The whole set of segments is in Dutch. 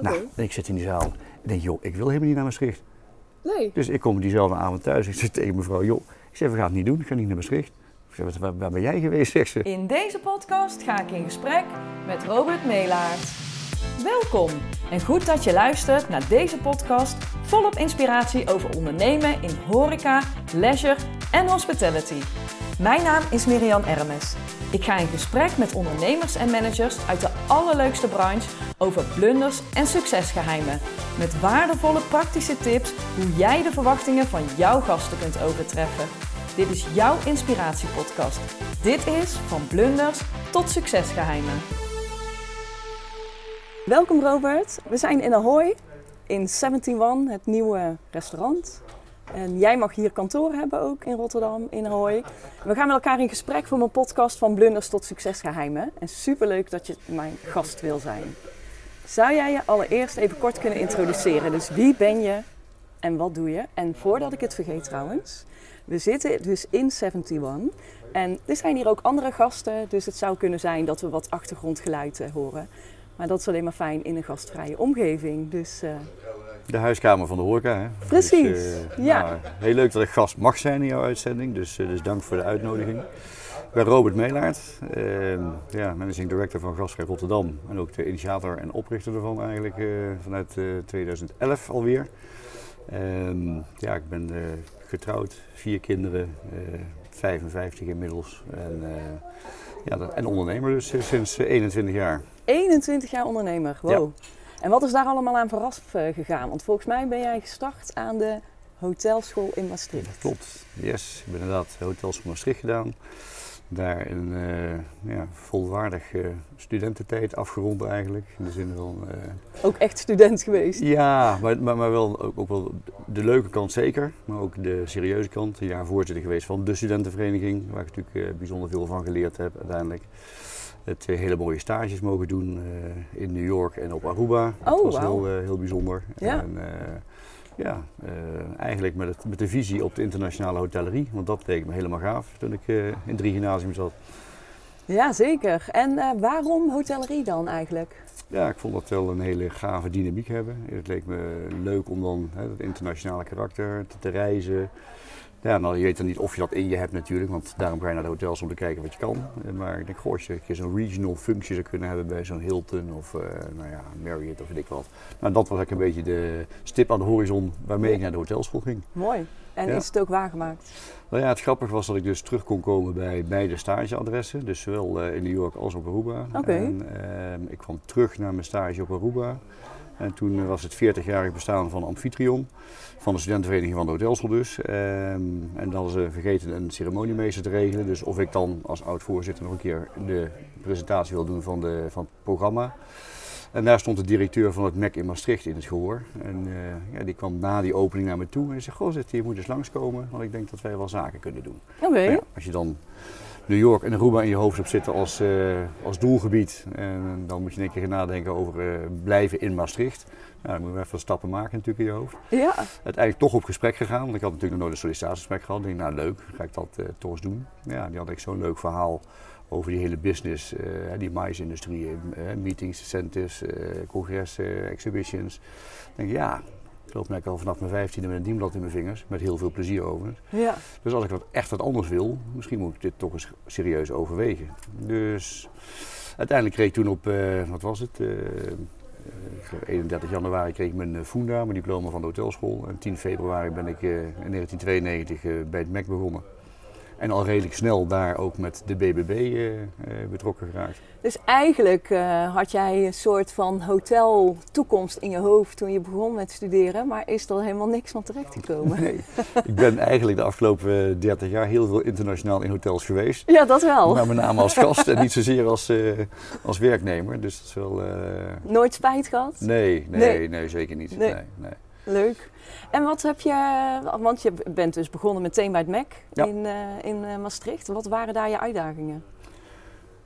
Nou, en ik zit in die zaal en denk, joh, ik wil helemaal niet naar Maastricht. Nee. Dus ik kom diezelfde avond thuis. Ik zeg tegen mevrouw, joh, ik zeg, we gaan het niet doen. Ik ga niet naar Maastricht. Ik zeg, waar, waar ben jij geweest, zegt ze. In deze podcast ga ik in gesprek met Robert Melaert. Welkom en goed dat je luistert naar deze podcast volop inspiratie over ondernemen in horeca, leisure en hospitality. Mijn naam is Miriam Ermes. Ik ga in gesprek met ondernemers en managers uit de allerleukste branche over blunders en succesgeheimen. Met waardevolle praktische tips hoe jij de verwachtingen van jouw gasten kunt overtreffen. Dit is jouw inspiratiepodcast. Dit is van blunders tot succesgeheimen. Welkom Robert. We zijn in Ahoy in 71, het nieuwe restaurant. En jij mag hier kantoor hebben ook in Rotterdam, in Ahoy. We gaan met elkaar in gesprek voor mijn podcast van blunders tot succesgeheimen. En superleuk dat je mijn gast wil zijn. Zou jij je allereerst even kort kunnen introduceren? Dus wie ben je en wat doe je? En voordat ik het vergeet trouwens, we zitten dus in 71 en er zijn hier ook andere gasten, dus het zou kunnen zijn dat we wat achtergrondgeluid eh, horen. Maar dat is alleen maar fijn in een gastvrije omgeving. Dus uh, De huiskamer van de horeca, hè? Precies, Dus, eh, ja. nou, heel leuk dat ik gast mag zijn in jouw uitzending, dus, eh, dus dank voor de uitnodiging. Ik ben Robert Meelaert, eh, ja, managing director van Gastvrij Rotterdam en ook de initiator en oprichter ervan eigenlijk eh, vanuit eh, 2011 alweer. Ehm, ja, ik ben eh, getrouwd, vier kinderen, eh, 55 inmiddels en, eh, ja, en ondernemer dus eh, sinds eh, 21 jaar. 21 jaar ondernemer, wow. En wat is daar allemaal aan vooraf eh, gegaan? Want volgens mij ben jij gestart aan de hotelschool in Maastricht. Klopt, yes. Ik ben inderdaad hotels van Maastricht gedaan. Daar een eh, ja, volwaardig eh, studententijd afgerond eigenlijk. In de zin van, eh, Ook echt student geweest. ja, maar, maar, maar wel ook, ook wel de leuke kant zeker. Maar ook de serieuze kant. Een jaar voorzitter geweest van de studentenvereniging. Waar ik natuurlijk bijzonder veel van geleerd heb uiteindelijk. Het eh, hele mooie stages mogen doen in New York en op Aruba. dat Oh, was wauw. heel, heel bijzonder. Ja. En, ja, eh, eigenlijk met, het, met de visie op de internationale hotellerie. Want dat leek me helemaal gaaf toen ik eh, in drie gymnasium zat. Ja, zeker. En eh, waarom hotellerie dan eigenlijk? Ja, ik vond dat wel een hele gave dynamiek hebben. Het leek me leuk om dan hè, het internationale karakter te, te reizen. Ja, nou, je weet dan niet of je dat in je hebt natuurlijk, want daarom ga je naar de hotels om te kijken wat je kan. Eh, Maar ik denk, goh, als je zo'n regional functie zou kunnen hebben bij zo'n Hilton of eh, nou ja, Marriott of weet ik wat. Nou, dat was eigenlijk een beetje de stip aan de horizon waarmee ik naar de hotelschool ging. Mooi. En Ja. is het ook waargemaakt? Nou ja, het grappige was dat ik dus terug kon komen bij beide stageadressen. Dus zowel eh, in New York als op Aruba. Oké. En ehm, ik kwam terug naar mijn stage op Aruba. En toen was het 40-jarig bestaan van Amphitryon. Van de studentenvereniging van de hotelschool dus. Ehm, en dan hadden ze vergeten een ceremoniemeester te regelen. Dus of ik dan als oud-voorzitter nog een keer de presentatie wil doen van, de, van het programma. En daar stond de directeur van het MEC in Maastricht in het gehoor. En eh, ja, die kwam na die opening naar me toe en zei, goh, zit, je moet eens langskomen, want ik denk dat wij wel zaken kunnen doen. Oké. Ja, als je dan New York en Aruba in je hoofd hebt zitten als, eh, als doelgebied, en dan moet je één keer gaan nadenken over eh, blijven in Maastricht. Nou, dan moet je even stappen maken natuurlijk in je hoofd. Ja. Uiteindelijk toch op gesprek gegaan, want ik had natuurlijk nog nooit een sollicitatiegesprek gehad. Ik denk, nou leuk, ga ik dat eh, toch eens doen. Ja, die had ik zo'n leuk verhaal over die hele business, eh, die mais-industrie, eh, meetings, incentives, congressen, exhibitions. Ik denk, ja, ik loop eigenlijk al vanaf mijn vijftiende met een dienblad in mijn vingers, met heel veel plezier overigens. Ja. Dus als ik wat echt wat anders wil, misschien moet ik dit toch eens serieus overwegen. Dus uiteindelijk kreeg ik toen op, wat was het, eh, eh, ik geloof 31 januari kreeg ik mijn eh, Funda, mijn diploma van de hotelschool. En 10 februari ben ik eh, in 1992 eh, bij het MEC begonnen. En al redelijk snel daar ook met de BBB eh, eh, betrokken geraakt. Dus eigenlijk eh, had jij een soort van hotel toekomst in je hoofd toen je begon met studeren, maar is er helemaal niks van terechtgekomen? Nee, ik ben eigenlijk de afgelopen eh, 30 jaar heel veel internationaal in hotels geweest. Ja, dat wel. Maar met name als gast en niet zozeer als, als werknemer. Dus dat is wel. Nooit spijt gehad? nee, nee, Nee. nee, zeker niet. Nee. Nee. Nee, Leuk. En wat heb je, want je bent dus begonnen meteen bij het MEC Ja. in, eh, in eh, Maastricht. Wat waren daar je uitdagingen?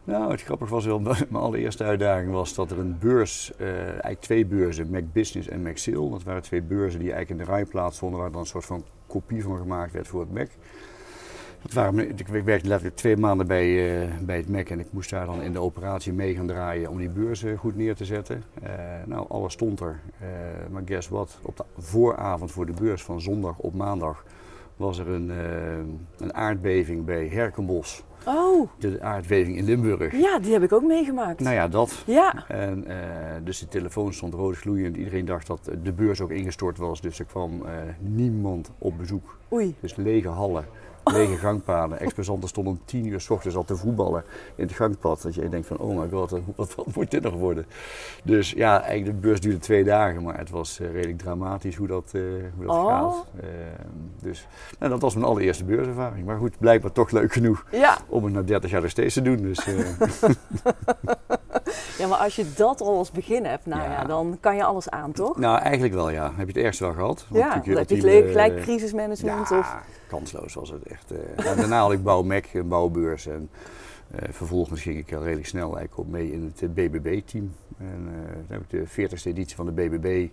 Nou, het grappige was wel, mijn allereerste uitdaging was dat er een beurs, eh, eigenlijk twee beurzen, Mac Business en Mac Sale. Dat waren twee beurzen die eigenlijk in de rij plaatsvonden, waar dan een soort van kopie van gemaakt werd voor het Mac. Dat waren, ik werkte letterlijk twee maanden bij, uh, bij het MEC en ik moest daar dan in de operatie mee gaan draaien om die beurs goed neer te zetten. Uh, nou, alles stond er. Uh, maar guess what? Op de vooravond voor de beurs van zondag op maandag was er een, een aardbeving bij Herkenbos. Oh. De aardbeving in Limburg. Ja, die heb ik ook meegemaakt. Nou ja, dat. Ja. En, uh, dus de telefoon stond rood gloeiend. Iedereen dacht dat de beurs ook ingestort was. Dus er kwam uh, niemand op bezoek. Oei. Dus lege hallen lege gangpaden. Exposanten stonden om tien uur s ochtends al te voetballen in het gangpad. Dat je denkt van, oh my god, wat, wat moet dit nog worden? Dus ja, eigenlijk de beurs duurde twee dagen, maar het was uh, redelijk dramatisch hoe dat, uh, hoe dat oh. gaat. Uh, dus nou, dat was mijn allereerste beurservaring. Maar goed, blijkbaar toch leuk genoeg ja. om het na 30 jaar nog steeds te doen. Dus, ja, maar als je dat al als begin hebt, nou ja. ja. dan kan je alles aan, toch? Nou, eigenlijk wel ja. Heb je het ergste wel gehad? Ja, dan heb je het gelijk crisismanagement ja, of... kansloos was het echt. Uh, daarna had ik Bouw Mac, een bouwbeurs. En uh, vervolgens ging ik redelijk snel eigenlijk op mee in het BBB-team. En dan heb ik de 40ste editie van de BBB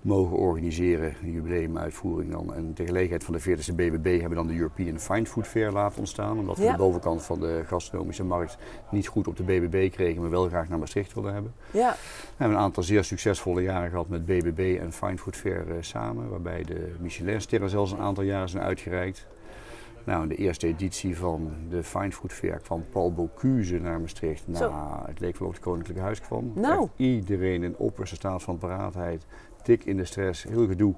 mogen organiseren, een jubileumuitvoering dan. En ter gelegenheid van de 40ste BBB hebben we dan de European Fine Food Fair laten ontstaan. Omdat we Ja. de bovenkant van de gastronomische markt niet goed op de BBB kregen, maar wel graag naar Maastricht wilden hebben. Ja, We hebben een aantal zeer succesvolle jaren gehad met BBB en Fine Food Fair eh, samen, waarbij de Michelinsterren zelfs een aantal jaren zijn uitgereikt. Nou, in de eerste editie van de Fine Food Fair kwam Paul Bocuse naar Maastricht. Nou, Zo. het leek wel of het Koninklijke Huis kwam. Nou. Echt iedereen in opperste staat van paraatheid, dik in de stress, heel gedoe.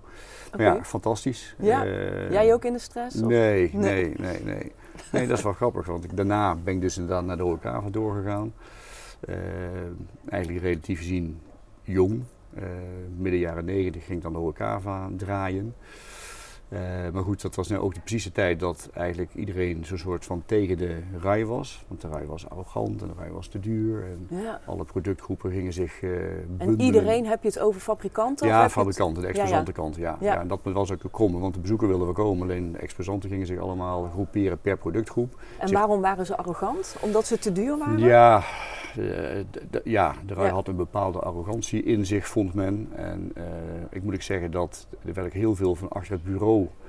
Maar ja, fantastisch. Ja. Eh, Jij ook in de stress? of? Nee, Nee. nee, nee, nee. Dat is wel grappig, want ik, daarna ben ik dus inderdaad naar de horecava doorgegaan. Eh, eigenlijk relatief gezien jong. Eh, midden jaren negentig ging ik dan de horecava draaien. Eh, maar goed, dat was nu ook de precieze tijd dat eigenlijk iedereen zo'n soort van tegen de rij was. Want de rij was arrogant en de rij was te duur. En Ja. alle productgroepen gingen zich En bundelen. iedereen, heb je het over fabrikanten? Ja, fabrikanten, de Ja, ja. ja. Ja. en dat was ook een kromme, want de bezoeker wilden we komen. Alleen de exposanten gingen zich allemaal groeperen per productgroep. En waarom waren ze arrogant? Omdat ze te duur waren? Ja, ja, de rij had een bepaalde arrogantie in zich, vond men. En eh, ik moet ik zeggen dat er werd heel veel van achter het bureau eh,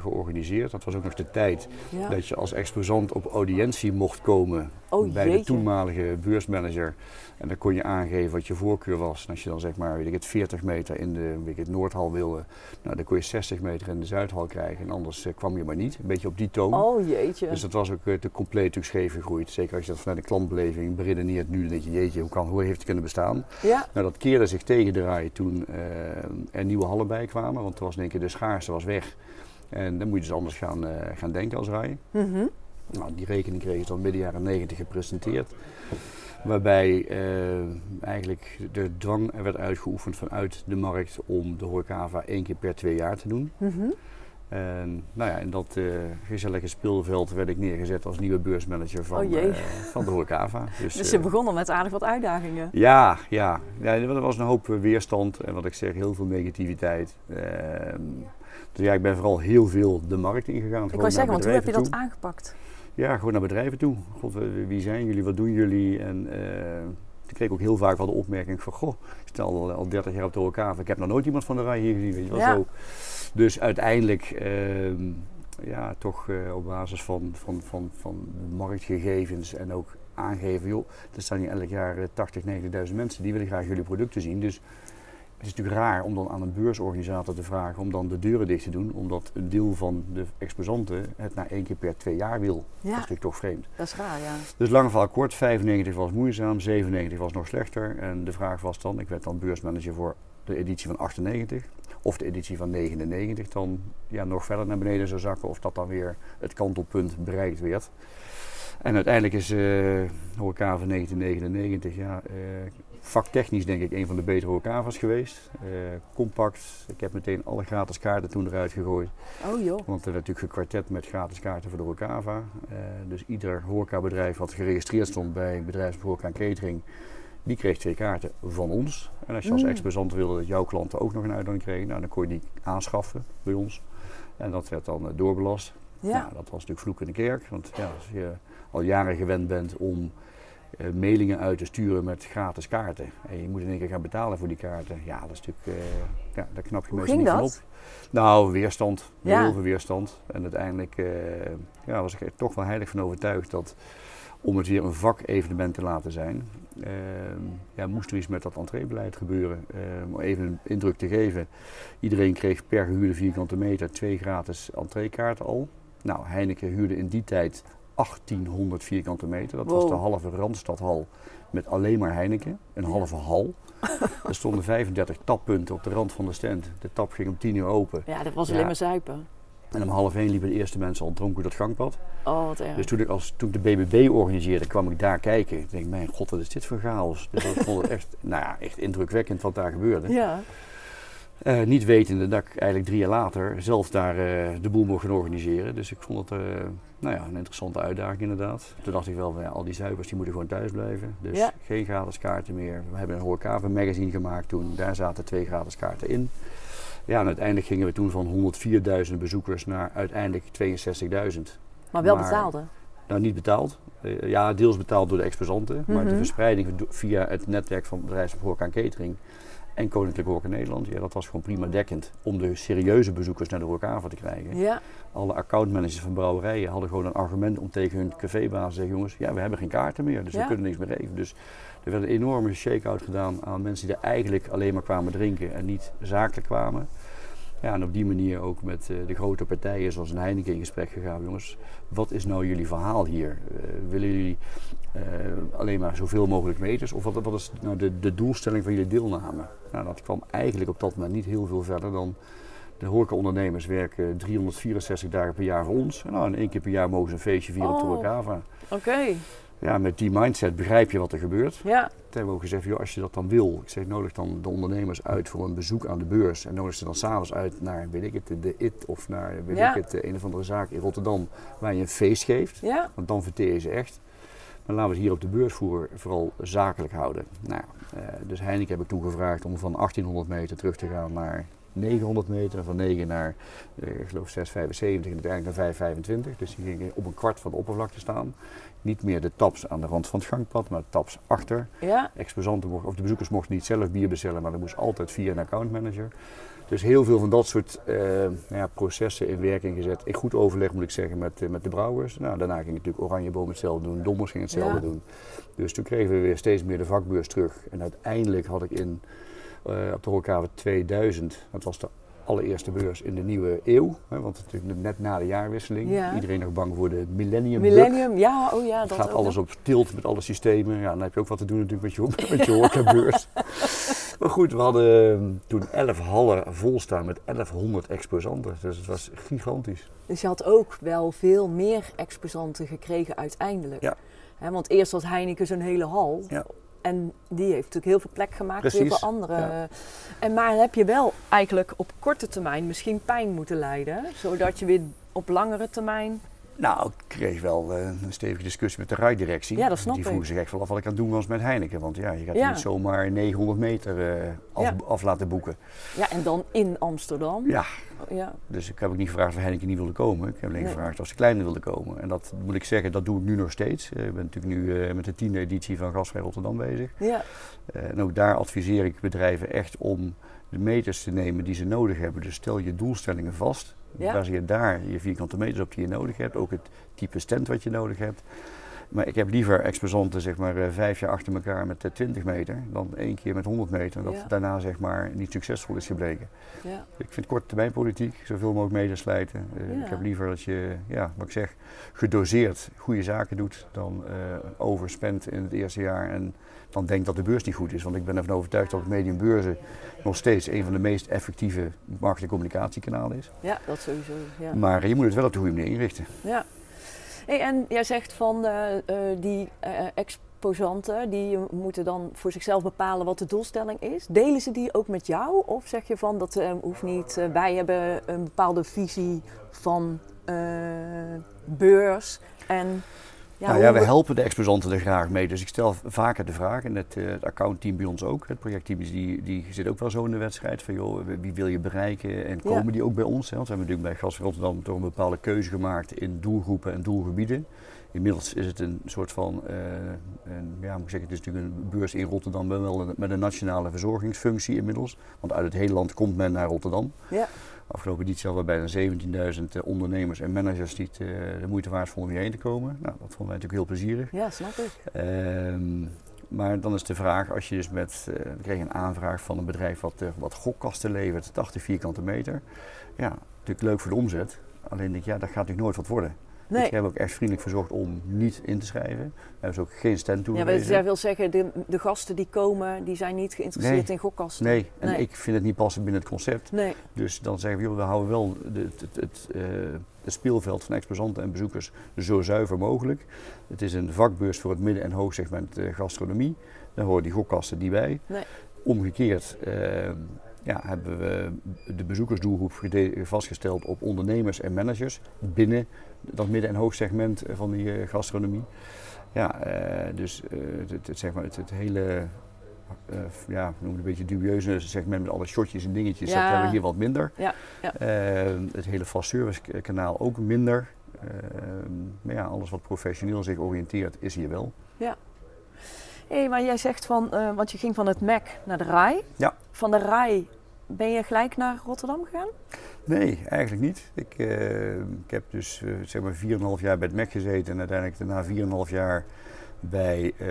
georganiseerd. Dat was ook nog de tijd Ja. dat je als exposant op audiëntie mocht komen Oh, bij de toenmalige beursmanager. En dan kon je aangeven wat je voorkeur was. En als je dan zeg maar, weet ik het, 40 meter in de weet ik het, Noordhal wilde, nou, dan kon je 60 meter in de Zuidhal krijgen. En anders eh, kwam je maar niet. Een beetje op die toon. Oh jeetje. Dus dat was ook eh, te compleet scheef gegroeid. Zeker als je dat vanuit de klantbeleving beredeneert nu, dan denk je, jeetje, hoe, kan, hoe heeft het kunnen bestaan? Ja, Nou, dat keerde zich tegen de rij toen eh, er nieuwe hallen bij kwamen, want er was in één keer de schaarste was weg. En dan moet je dus anders gaan, eh, gaan denken als rij. mhm. Nou, die rekening kreeg je dan midden jaren 90 gepresenteerd. Waarbij eh, eigenlijk de dwang er werd uitgeoefend vanuit de markt om de horecava één keer per twee jaar te doen. Mhm. En nou ja, in dat eh, gezellige speelveld werd ik neergezet als nieuwe beursmanager van, Oh van de horecava. Dus, Dus je begon al met aardig wat uitdagingen. ja, ja. ja, er was een hoop weerstand en wat ik zeg, heel veel negativiteit. Ehm, dus ja, ik ben vooral heel veel de markt ingegaan. Ik wou zeggen, want hoe heb je dat toe. aangepakt? Ja, gewoon naar bedrijven toe. God, wie- zijn jullie, wat doen jullie? En eh, ik kreeg ook heel vaak wel de opmerking van, goh, ik sta al, al 30 jaar op de horecava, ik heb nog nooit iemand van de rij hier gezien, weet je wel Ja. zo. Dus uiteindelijk, ehm, ja, toch eh, op basis van, van, van, van marktgegevens en ook aangeven, joh, er staan hier elk jaar eh, 80, 90.000 mensen, die willen graag jullie producten zien. Dus het is natuurlijk raar om dan aan een beursorganisator te vragen om dan de deuren dicht te doen, omdat een deel van de exposanten het na één keer per twee jaar wil. Dat is natuurlijk toch vreemd. dat is raar, ja. Dus lang verhaal kort, 95 was moeizaam, 97 was nog slechter. En de vraag was dan, ik werd dan beursmanager voor de editie van 98 of de editie van 99 dan ja, nog verder naar beneden zou zakken of dat dan weer het kantelpunt bereikt werd. En uiteindelijk is eh horeca van 1999 ja, eh, vaktechnisch denk ik een van de betere horecava's geweest. Eh, compact, ik heb meteen alle gratis kaarten toen eruit gegooid. Oh joh. Want er werd natuurlijk gekwartet met gratis kaarten voor de horecava. Eh, dus ieder horecabedrijf wat geregistreerd stond bij bedrijf Horeca en Catering, die kreeg twee kaarten van ons. En als je als Mm. exposant wilde dat jouw klanten ook nog een uitnodiging kregen, nou, dan kon je die aanschaffen bij ons. En dat werd dan eh, doorbelast. Ja. Nou, dat was natuurlijk vloek in de kerk. Want ja, als je al jaren gewend bent om mailingen uit te sturen met gratis kaarten. En je moet in één keer gaan betalen voor die kaarten. Ja, dat is natuurlijk, uh, ja, daar knap je Hoe meestal niet van op. Nou, weerstand. Ja. Heel veel weerstand. En uiteindelijk eh, ja, was ik er toch wel heilig van overtuigd dat om het weer een vakevenement te laten zijn, eh, ja, moest er iets met dat entreebeleid gebeuren. Eh, om even een indruk te geven. Iedereen kreeg per gehuurde vierkante meter twee gratis entreekaarten al. Nou, Heineken huurde in die tijd 1800 vierkante meter. Dat was de halve Randstadhal met alleen maar Heineken. Een halve hal. er stonden 35 tappunten op de rand van de stand. De tap ging om 10 uur open. Ja, dat was Ja. alleen maar zuipen. En om half één liepen de eerste mensen al dronken door dat gangpad. Oh, wat erg. Dus toen ik, als, toen ik de BBB organiseerde, kwam ik daar kijken. Ik denk, mijn god, wat is dit voor chaos? Dus ik vond het echt, nou ja, echt indrukwekkend wat daar gebeurde. Ja, Eh, niet wetende dat ik eigenlijk drie jaar later zelf daar eh, de boel mocht gaan organiseren. Dus ik vond het eh, nou ja, een interessante uitdaging inderdaad. Toen dacht ik wel, ja, al die zuipers die moeten gewoon thuis blijven. Dus Ja. geen gratis kaarten meer. We hebben een Horecava magazine gemaakt toen. Daar zaten twee gratis kaarten in. Ja, en uiteindelijk gingen we toen van 104.000 bezoekers naar uiteindelijk 62.000. maar wel Maar- betaalde. Nou, niet betaald. Eh, ja, deels betaald door de exposanten. Maar de Mhm. verspreiding via het netwerk van bedrijven Horeca en Catering en Koninklijk Horeca Nederland, ja, dat was gewoon prima dekkend om de serieuze bezoekers naar de Horecava te krijgen. Ja, Alle accountmanagers van brouwerijen hadden gewoon een argument om tegen hun cafébaas te zeggen, jongens, ja, we hebben geen kaarten meer, dus Ja. we kunnen niks meer geven. Dus er werd een enorme shake-out gedaan aan mensen die er eigenlijk alleen maar kwamen drinken en niet zakelijk kwamen. Ja, en op die manier ook met eh, de grote partijen zoals een Heineken in gesprek gegaan. Jongens, wat is nou jullie verhaal hier? Eh, willen jullie eh, alleen maar zoveel mogelijk meters? Of wat, wat is nou de, de doelstelling van jullie deelname? Nou, dat kwam eigenlijk op dat moment niet heel veel verder dan... De horecaondernemers werken 364 dagen per jaar voor ons. En nou, en één keer per jaar mogen ze een feestje vieren op Oh. Horecava. oké. Ja, met die mindset begrijp je wat er gebeurt. Ja, Toen hebben we ook gezegd, joh, als je dat dan wil, ik zeg, nodig dan de ondernemers uit voor een bezoek aan de beurs. En nodig ze dan s'avonds uit naar, weet ik het, de IT of naar, weet Ja. ik het, een of andere zaak in Rotterdam waar je een feest geeft. ja. Want dan verteer je ze echt. Maar laten we het hier op de beursvoer vooral zakelijk houden. Nou, eh, dus Heineken heb ik toen gevraagd om van 1800 meter terug te gaan naar 900 meter. En van 9 naar, eh, ik geloof 675 en uiteindelijk naar 525. Dus die gingen op een kwart van de oppervlakte staan. Niet meer de taps aan de rand van het gangpad, maar de taps achter. Ja, Exposanten mochten, of de bezoekers mochten niet zelf bier bestellen, maar dat moest altijd via een accountmanager. Dus heel veel van dat soort eh, nou ja, processen in werking gezet. In goed overleg moet ik zeggen met, eh, met de brouwers. Nou, daarna ging natuurlijk Oranjeboom hetzelfde doen, Dommers ging hetzelfde Ja. doen. Dus toen kregen we weer steeds meer de vakbeurs terug. En uiteindelijk had ik in, eh, op de Horecava 2000, dat was de allereerste beurs in de nieuwe eeuw. Hè, want natuurlijk net na de jaarwisseling. Ja. Iedereen nog bang voor de millennium bug. Millennium. Ja, oh ja, Het dat gaat alles op tilt met alle systemen. Ja, dan heb je ook wat te doen natuurlijk met je, met je horecabeurs. maar goed, we hadden ehm, toen 11 hallen vol staan met 1100 exposanten. Dus het was gigantisch. Dus je had ook wel veel meer exposanten gekregen uiteindelijk. Ja. Hè, want eerst was Heineken zo'n hele hal. Ja. En die heeft natuurlijk heel veel plek gemaakt voor heel Precies, veel andere. ja. En maar heb je wel eigenlijk op korte termijn misschien pijn moeten lijden. Zodat je weer op langere termijn... Nou, ik kreeg wel eh, een stevige discussie met de rijdirectie. Ja, dat snap Die ik. vroegen zich echt wel af wat ik aan het doen was met Heineken. Want ja, je gaat Ja. niet zomaar 900 meter eh, af, Ja. af laten boeken. Ja, en dan in Amsterdam. Ja, Ja. dus ik heb ook niet gevraagd of Heineken niet wilde komen. Ik heb alleen Nee. gevraagd of ze kleiner wilden komen. En dat moet ik zeggen, dat doe ik nu nog steeds. Eh, ik ben natuurlijk nu met de tiende editie van Gasvrij Rotterdam bezig. ja. En ook daar adviseer ik bedrijven echt om de meters te nemen die ze nodig hebben. Dus stel je doelstellingen vast. Ja. Baseer daar je vierkante meters op die je nodig hebt. Ook het type stand wat je nodig hebt. Maar ik heb liever exposanten zeg maar eh, vijf jaar achter elkaar met eh, 20 meter dan één keer met 100 meter. Dat Ja. daarna zeg maar niet succesvol is gebleken. ja. Ik vind korte termijn politiek, zoveel mogelijk meters slijten. Eh, Ja. Ik heb liever dat je, ja, wat ik zeg, gedoseerd goede zaken doet dan eh overspent in het eerste jaar en dan denkt dat de beurs niet goed is. Want ik ben ervan overtuigd dat het medium beurzen nog steeds een van de meest effectieve markt- en communicatiekanalen is. ja, dat sowieso. Ja. Maar je moet het wel op de goede manier inrichten. Ja. Hey, en jij zegt van eh, eh, die eh, exposanten, die moeten dan voor zichzelf bepalen wat de doelstelling is. Delen ze die ook met jou? Of zeg je van dat hoeft niet, wij hebben een bepaalde visie van beurs en... nou ja, we helpen de exposanten er graag mee. Dus ik stel vaker de vraag, en het, eh, het accountteam bij ons ook, het projectteam die, die zit ook wel zo in de wedstrijd van joh, wie wil je bereiken en Ja. komen die ook bij ons? Hè? Want we hebben natuurlijk bij Gas Rotterdam toch een bepaalde keuze gemaakt in doelgroepen en doelgebieden. Inmiddels is het een soort van, uh, een, ja, moet ik zeggen, het is natuurlijk een beurs in Rotterdam, maar wel met een nationale verzorgingsfunctie inmiddels. Want uit het hele land komt men naar Rotterdam. Ja. Afgelopen editie hadden we bijna 17.000 uh, ondernemers en managers die het uh, de moeite waard vonden om hierheen te komen. Nou, dat vonden wij natuurlijk heel plezierig. Ja, snap ik. Ehm, maar dan is de vraag, als je dus met, uh, we kregen een aanvraag van een bedrijf wat, wat gokkasten levert, 80 vierkante meter. Ja, natuurlijk leuk voor de omzet. Alleen denk ik, ja, dat gaat natuurlijk nooit wat worden. Nee. Dus we hebben ook echt vriendelijk verzocht om niet in te schrijven. We hebben ze ook geen stand toe. Ja, jij wil zeggen, de, de, gasten die komen, die zijn niet geïnteresseerd in gokkasten. Nee, en ik vind het niet passen binnen het concept. Nee. Dus dan zeggen we, joh, we houden wel de, het, het, het, uh, het, speelveld van exposanten en bezoekers zo zuiver mogelijk. Het is een vakbeurs voor het midden- en hoogsegment uh, gastronomie. Daar horen die gokkasten niet bij. Nee. Omgekeerd uh, ja, hebben we de bezoekersdoelgroep vastgesteld op ondernemers en managers binnen dat midden- en hoogsegment van die uh, gastronomie. Ja, uh, dus uh, het, het, zeg maar, het, het hele, ja, noem het een beetje dubieuze segment met alle shotjes en dingetjes, ja. dat hebben we hier wat minder. Ja, ja. het hele fast service kanaal ook minder. maar ja, alles wat professioneel zich oriënteert is hier wel. Ja. Hey, maar jij zegt van, want je ging van het MEC naar de RAI. Ja. Van de RAI ben je gelijk naar Rotterdam gegaan? Nee, eigenlijk niet. Ik, uh, ik heb dus uh, zeg maar 4,5 jaar bij het MEC gezeten en uiteindelijk daarna 4,5 jaar bij, uh,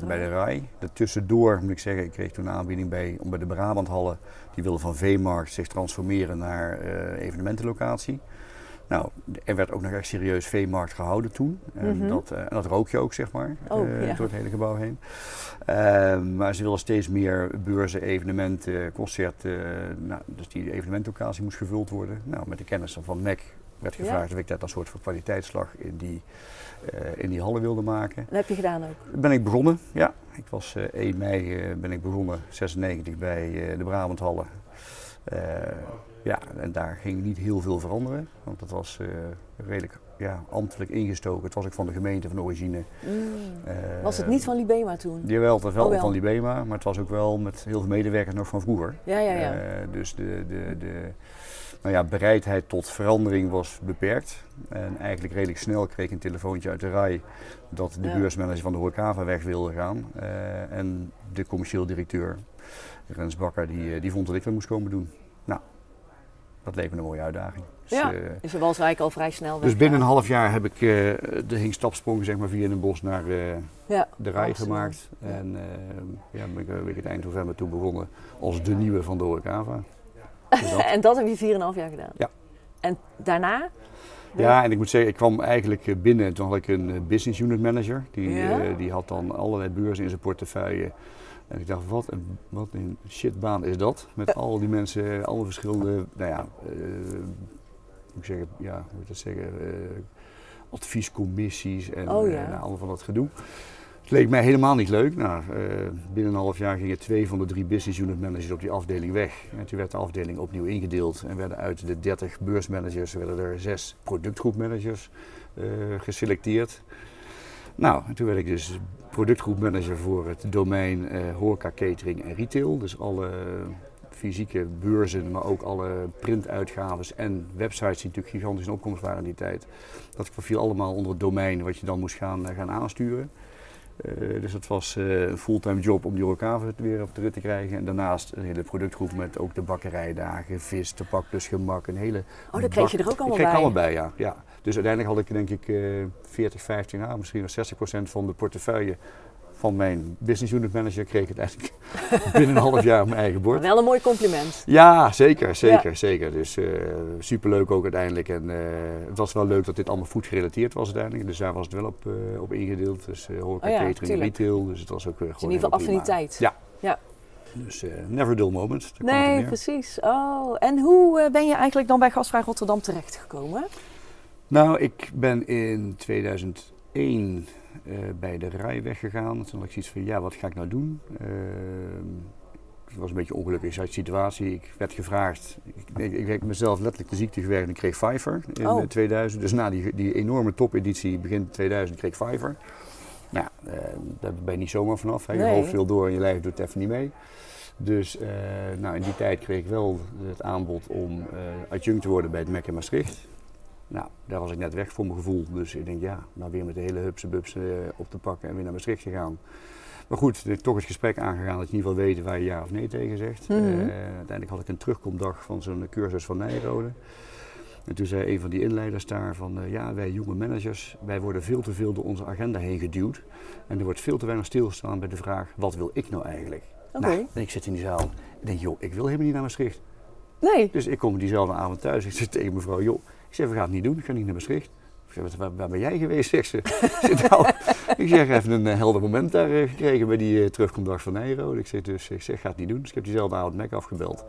de bij de RAI. Daartussendoor moet ik zeggen, ik kreeg toen een aanbieding bij, om bij de Brabanthallen, die wilden van V-markt zich transformeren naar evenementenlocatie. Nou, er werd ook nog echt serieus veemarkt gehouden toen. En, mhm. dat, uh, en dat rook je ook, zeg maar, oh, uh, door het hele gebouw heen. Uh, maar ze willen steeds meer beurzen, evenementen, concerten. nou, dus die evenementlocatie moest gevuld worden. Nou, met de kennis van MEC werd gevraagd ja. of ik dat een soort van kwaliteitsslag in die, in die hallen wilde maken. Dat heb je gedaan ook? Ben ik begonnen, ja. Ik was 1 mei ben ik begonnen, 96, bij de Brabanthallen. Ja, en daar ging niet heel veel veranderen, want dat was uh, redelijk ja, ambtelijk ingestoken. Het was ook van de gemeente van origine. Mm. Uh, was het niet van Libema toen? Jawel, het was wel, oh, wel, van Libema, maar het was ook wel met heel veel medewerkers nog van vroeger. Ja, ja, ja. Uh, dus de, de, de nou ja, bereidheid tot verandering was beperkt. En eigenlijk redelijk snel kreeg ik een telefoontje uit de RAI dat de ja. beursmanager van de Horecava weg wilde gaan. en de commercieel directeur, Rens Bakker, die, die vond dat ik dat moest komen doen. Nou, dat leek me een mooie uitdaging. Dus, ja, uh, dus je was eigenlijk al vrij snel weg. Dus binnen een half jaar heb ik uh, de hing stapsprong zeg maar, via een bos naar uh, ja, de rij gemaakt. Ja. En ja, ben ik, ben ik het eind november toen begonnen als de nieuwe van de Horecava. Dus dat. en dat heb je 4,5 jaar gedaan? Ja. En daarna? Ja, en ik moet zeggen, ik kwam eigenlijk binnen en toen had ik een business unit manager. Die, ja? die had dan allerlei beurzen in zijn portefeuille. En ik dacht, wat een, wat een shitbaan is dat? Met al die mensen, alle verschillende, nou ja, uh, moet ik zeggen, ja, hoe moet ik dat zeggen, uh, adviescommissies en oh, ja. uh, nou, allemaal van dat gedoe. Het leek mij helemaal niet leuk. Nou, binnen een half jaar gingen twee van de drie business unit managers op die afdeling weg. En toen werd de afdeling opnieuw ingedeeld en werden uit de 30 beursmanagers werden er zes productgroepmanagers geselecteerd. Nou, en toen werd ik dus productgroepmanager voor het domein uh, horeca, catering en retail. Dus alle fysieke beurzen, maar ook alle printuitgaves en websites die natuurlijk gigantisch in opkomst waren in die tijd. Dat viel allemaal onder het domein wat je dan moest gaan, eh, gaan aansturen. Uh, dus het was uh, een fulltime job om die horeca weer op de rit te krijgen. En daarnaast een hele productgroep met ook de bakkerijdagen, vis, de plus gemak, een hele... Oh, dat kreeg je er ook allemaal bij? Ik kreeg allemaal bij, ja. ja. Dus uiteindelijk had ik denk ik uh, 40, 15 jaar, misschien wel 60 procent van de portefeuille van mijn business unit manager kreeg het eigenlijk binnen een half jaar op mijn eigen bord. Wel een mooi compliment. Ja, zeker, zeker, ja. zeker. Dus uh, superleuk ook uiteindelijk. En uh, het was wel leuk dat dit allemaal food gerelateerd was uiteindelijk. Dus daar was het wel op, uh, op ingedeeld. Dus uh, horeca, oh ja, catering, tuurlijk. retail. Dus het was ook gewoon dus in ieder geval affiniteit. Ja. ja. Dus never dull moment. Nee, precies. Oh, en hoe ben je eigenlijk dan bij Gastvrij Rotterdam terechtgekomen? Nou, ik ben in 2001 uh, bij de rij weggegaan. Toen had ik zoiets van, ja, wat ga ik nou doen? Uh, het was een beetje een ongelukkige situatie. Ik werd gevraagd, ik, ik, mezelf letterlijk de ziekte gewerkt en ik kreeg Fiverr in oh. 2000. Dus na die, die enorme topeditie begin 2000 kreeg ik Fiverr. Nou, uh, daar ben je niet zomaar vanaf. Hè. Je nee. hoofd veel door en je lijf doet het even niet mee. Dus uh, nou, in die tijd kreeg ik wel het aanbod om uh, adjunct te worden bij het MEC in Maastricht. Nou, daar was ik net weg voor mijn gevoel. Dus ik denk, ja, nou weer met de hele hupse bubs uh, op te pakken en weer naar Maastricht te gaan. Maar goed, toch het gesprek aangegaan dat je in ieder geval weet waar je ja of nee tegen zegt. Mhm. Uh, uiteindelijk had ik een terugkomdag van zo'n cursus van Nijrode. En toen zei een van die inleiders daar van, uh, ja, wij jonge managers, wij worden veel te veel door onze agenda heen geduwd. En er wordt veel te weinig stilgestaan bij de vraag, wat wil ik nou eigenlijk? Oké. Nou, en ik zit in die zaal en denk, joh, ik wil helemaal niet naar Maastricht. Nee. Dus ik kom diezelfde avond thuis. Ik zeg tegen mevrouw, joh, ik zeg, we gaan het niet doen. Ik ga niet naar Maastricht. Ik zeg, waar, waar ben jij geweest, zegt ze. ik, zeg, even een uh, helder moment daar uh, gekregen bij die uh, terugkomdag van Nijrode. Ik zeg, dus, ik zeg, ga het niet doen. Dus ik heb diezelfde avond Mac afgebeld.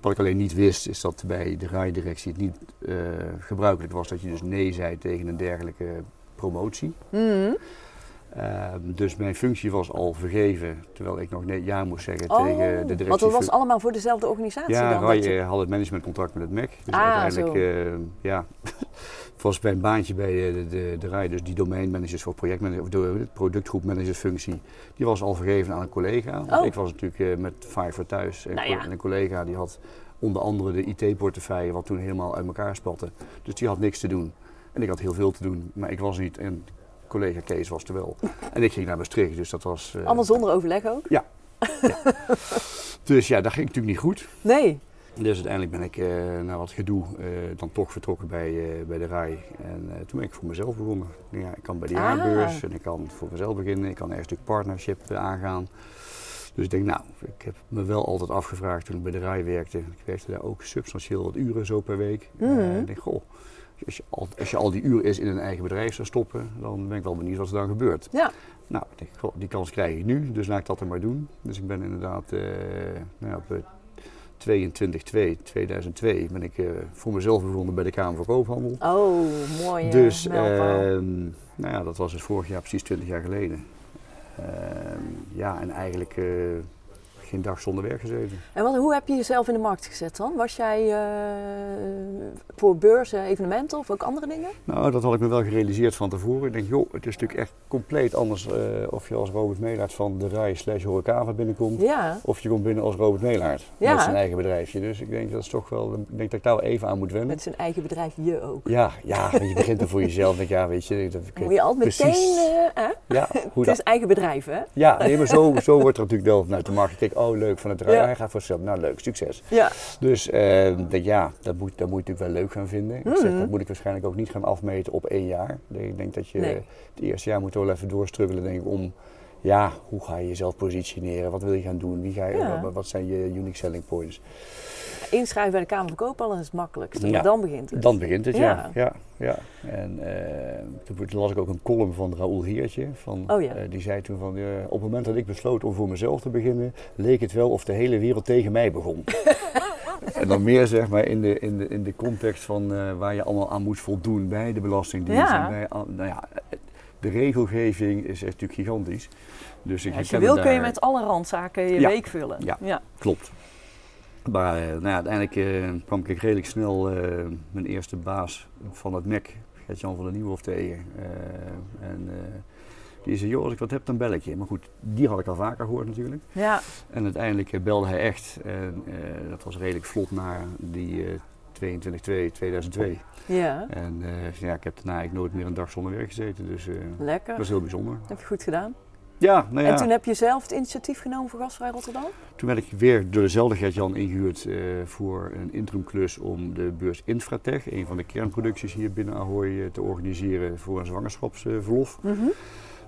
Wat ik alleen niet wist, is dat bij de rijdirectie het niet gebruikelijk was dat je dus nee zei tegen een dergelijke promotie. Mm. Uh, dus mijn functie was al vergeven, terwijl ik nog nee, ja moest zeggen oh, tegen de directie. Want dat was allemaal voor dezelfde organisatie ja, dan? Rai je... uh, had het managementcontract met het MEC. Dus ah, uiteindelijk, uh, ja, was bij een baantje bij de, de, de RAI, dus die domeinmanagers of projectmanagers, of de productgroepmanagersfunctie, die was al vergeven aan een collega. Want oh. ik was natuurlijk met Fiverr thuis en, nou ja. en een collega die had onder andere de IT-portefeuille, wat toen helemaal uit elkaar spatte. Dus die had niks te doen. En ik had heel veel te doen, maar ik was niet. En collega Kees was er wel. En ik ging naar Maastricht, dus dat was... Uh, Allemaal zonder overleg ook? Ja. ja. dus ja, dat ging natuurlijk niet goed. Nee. Dus uiteindelijk ben ik uh, na wat gedoe uh, dan toch vertrokken bij, bij de RAI. En toen ben ik voor mezelf begonnen. Ja, ik kan bij de jaarbeurs Ah. en ik kan voor mezelf beginnen. Ik kan ergens een stuk partnership aangaan. Dus ik denk, nou, ik heb me wel altijd afgevraagd toen ik bij de RAI werkte. Ik werkte daar ook substantieel wat uren zo per week. Mm. Uh, ik denk, goh, als je, al, als je al die uren is in een eigen bedrijf zou stoppen, dan ben ik wel benieuwd wat er dan gebeurt. Ja. Nou, goh, die kans krijg ik nu, dus laat ik dat er maar doen. Dus ik ben inderdaad uh, nou ja, op 22 2 2002 ben ik uh, voor mezelf begonnen bij de Kamer van Koophandel. Oh, mooi. Dus, uh, nou ja, dat was dus vorig jaar precies 20 jaar geleden. ja, en eigenlijk uh, geen dag zonder werk gezeten. En wat, hoe heb je jezelf in de markt gezet dan? Was jij uh, voor beurzen, evenementen of ook andere dingen? Nou, dat had ik me wel gerealiseerd van tevoren. Ik denk, joh, het is natuurlijk echt compleet anders uh, of je als Robert Meelaert van de RAI slash Horecava binnenkomt. Ja. Of je komt binnen als Robert Meelaert ja. met zijn eigen bedrijfje. Dus ik denk dat is toch wel, ik denk dat ik daar wel even aan moet wennen. Met zijn eigen bedrijf, je ook. Ja, ja je begint er voor jezelf. Denk, ja, weet je, dat, Moet je altijd precies. meteen, uh, hè? Ja, hoe het dat? is eigen bedrijf, hè? Ja, nee, maar zo, zo wordt er natuurlijk wel vanuit de markt gekeken. Oh, leuk, van het RAI, Ja. hij gaat voor zichzelf. Nou, leuk, succes. Ja. Dus uh, denk, ja, dat moet, dat moet je natuurlijk wel leuk gaan vinden. Mhm. Ik zeg, dat moet ik waarschijnlijk ook niet gaan afmeten op één jaar. Ik denk dat je Nee. het eerste jaar moet wel even doorstruggelen denk ik, om... Ja, hoe ga je jezelf positioneren? Wat wil je gaan doen? Wie ga je, Ja. wat, wat zijn je unique selling points? Inschrijven bij de Kamer van Koophandel is het. Ja. want Dan begint het. Dan begint het, ja. Ja. ja. En eh, toen, las ik ook een column van Raoul Heertje. Van, Oh ja. eh, die zei toen van, eh, op het moment dat ik besloot om voor mezelf te beginnen, leek het wel of de hele wereld tegen mij begon. en dan meer zeg maar in de, in de, in de context van waar je allemaal aan moet voldoen bij de Belastingdienst. Ja. En bij, nou ja, de regelgeving is echt natuurlijk gigantisch. Dus ik Ja, als je wil kun je met alle randzaken je Ja. week vullen. Ja. ja. Klopt. Maar eh, nou ja, uiteindelijk eh, kwam ik redelijk snel eh, mijn eerste baas van het MEC, Gert-Jan van der Nieuwhof, tegen. En die zei, joh, als ik wat heb, dan bel ik je. Maar goed, die had ik al vaker gehoord natuurlijk. Ja. En uiteindelijk belde hij echt. En dat was redelijk vlot na die eh 22-2-2002. Ja. En ja, ik heb daarna eigenlijk nooit meer een dag zonder werk gezeten. Dus Lekker. dat is heel bijzonder. Heb je goed gedaan. Ja, nou ja. En toen heb je zelf het initiatief genomen voor Gasvrij Rotterdam? Toen werd ik weer door dezelfde Gert-Jan ingehuurd eh, voor een interimklus om de beurs Infratech, een van de kernproducties hier binnen Ahoy, eh, te organiseren voor een zwangerschapsverlof. Mhm.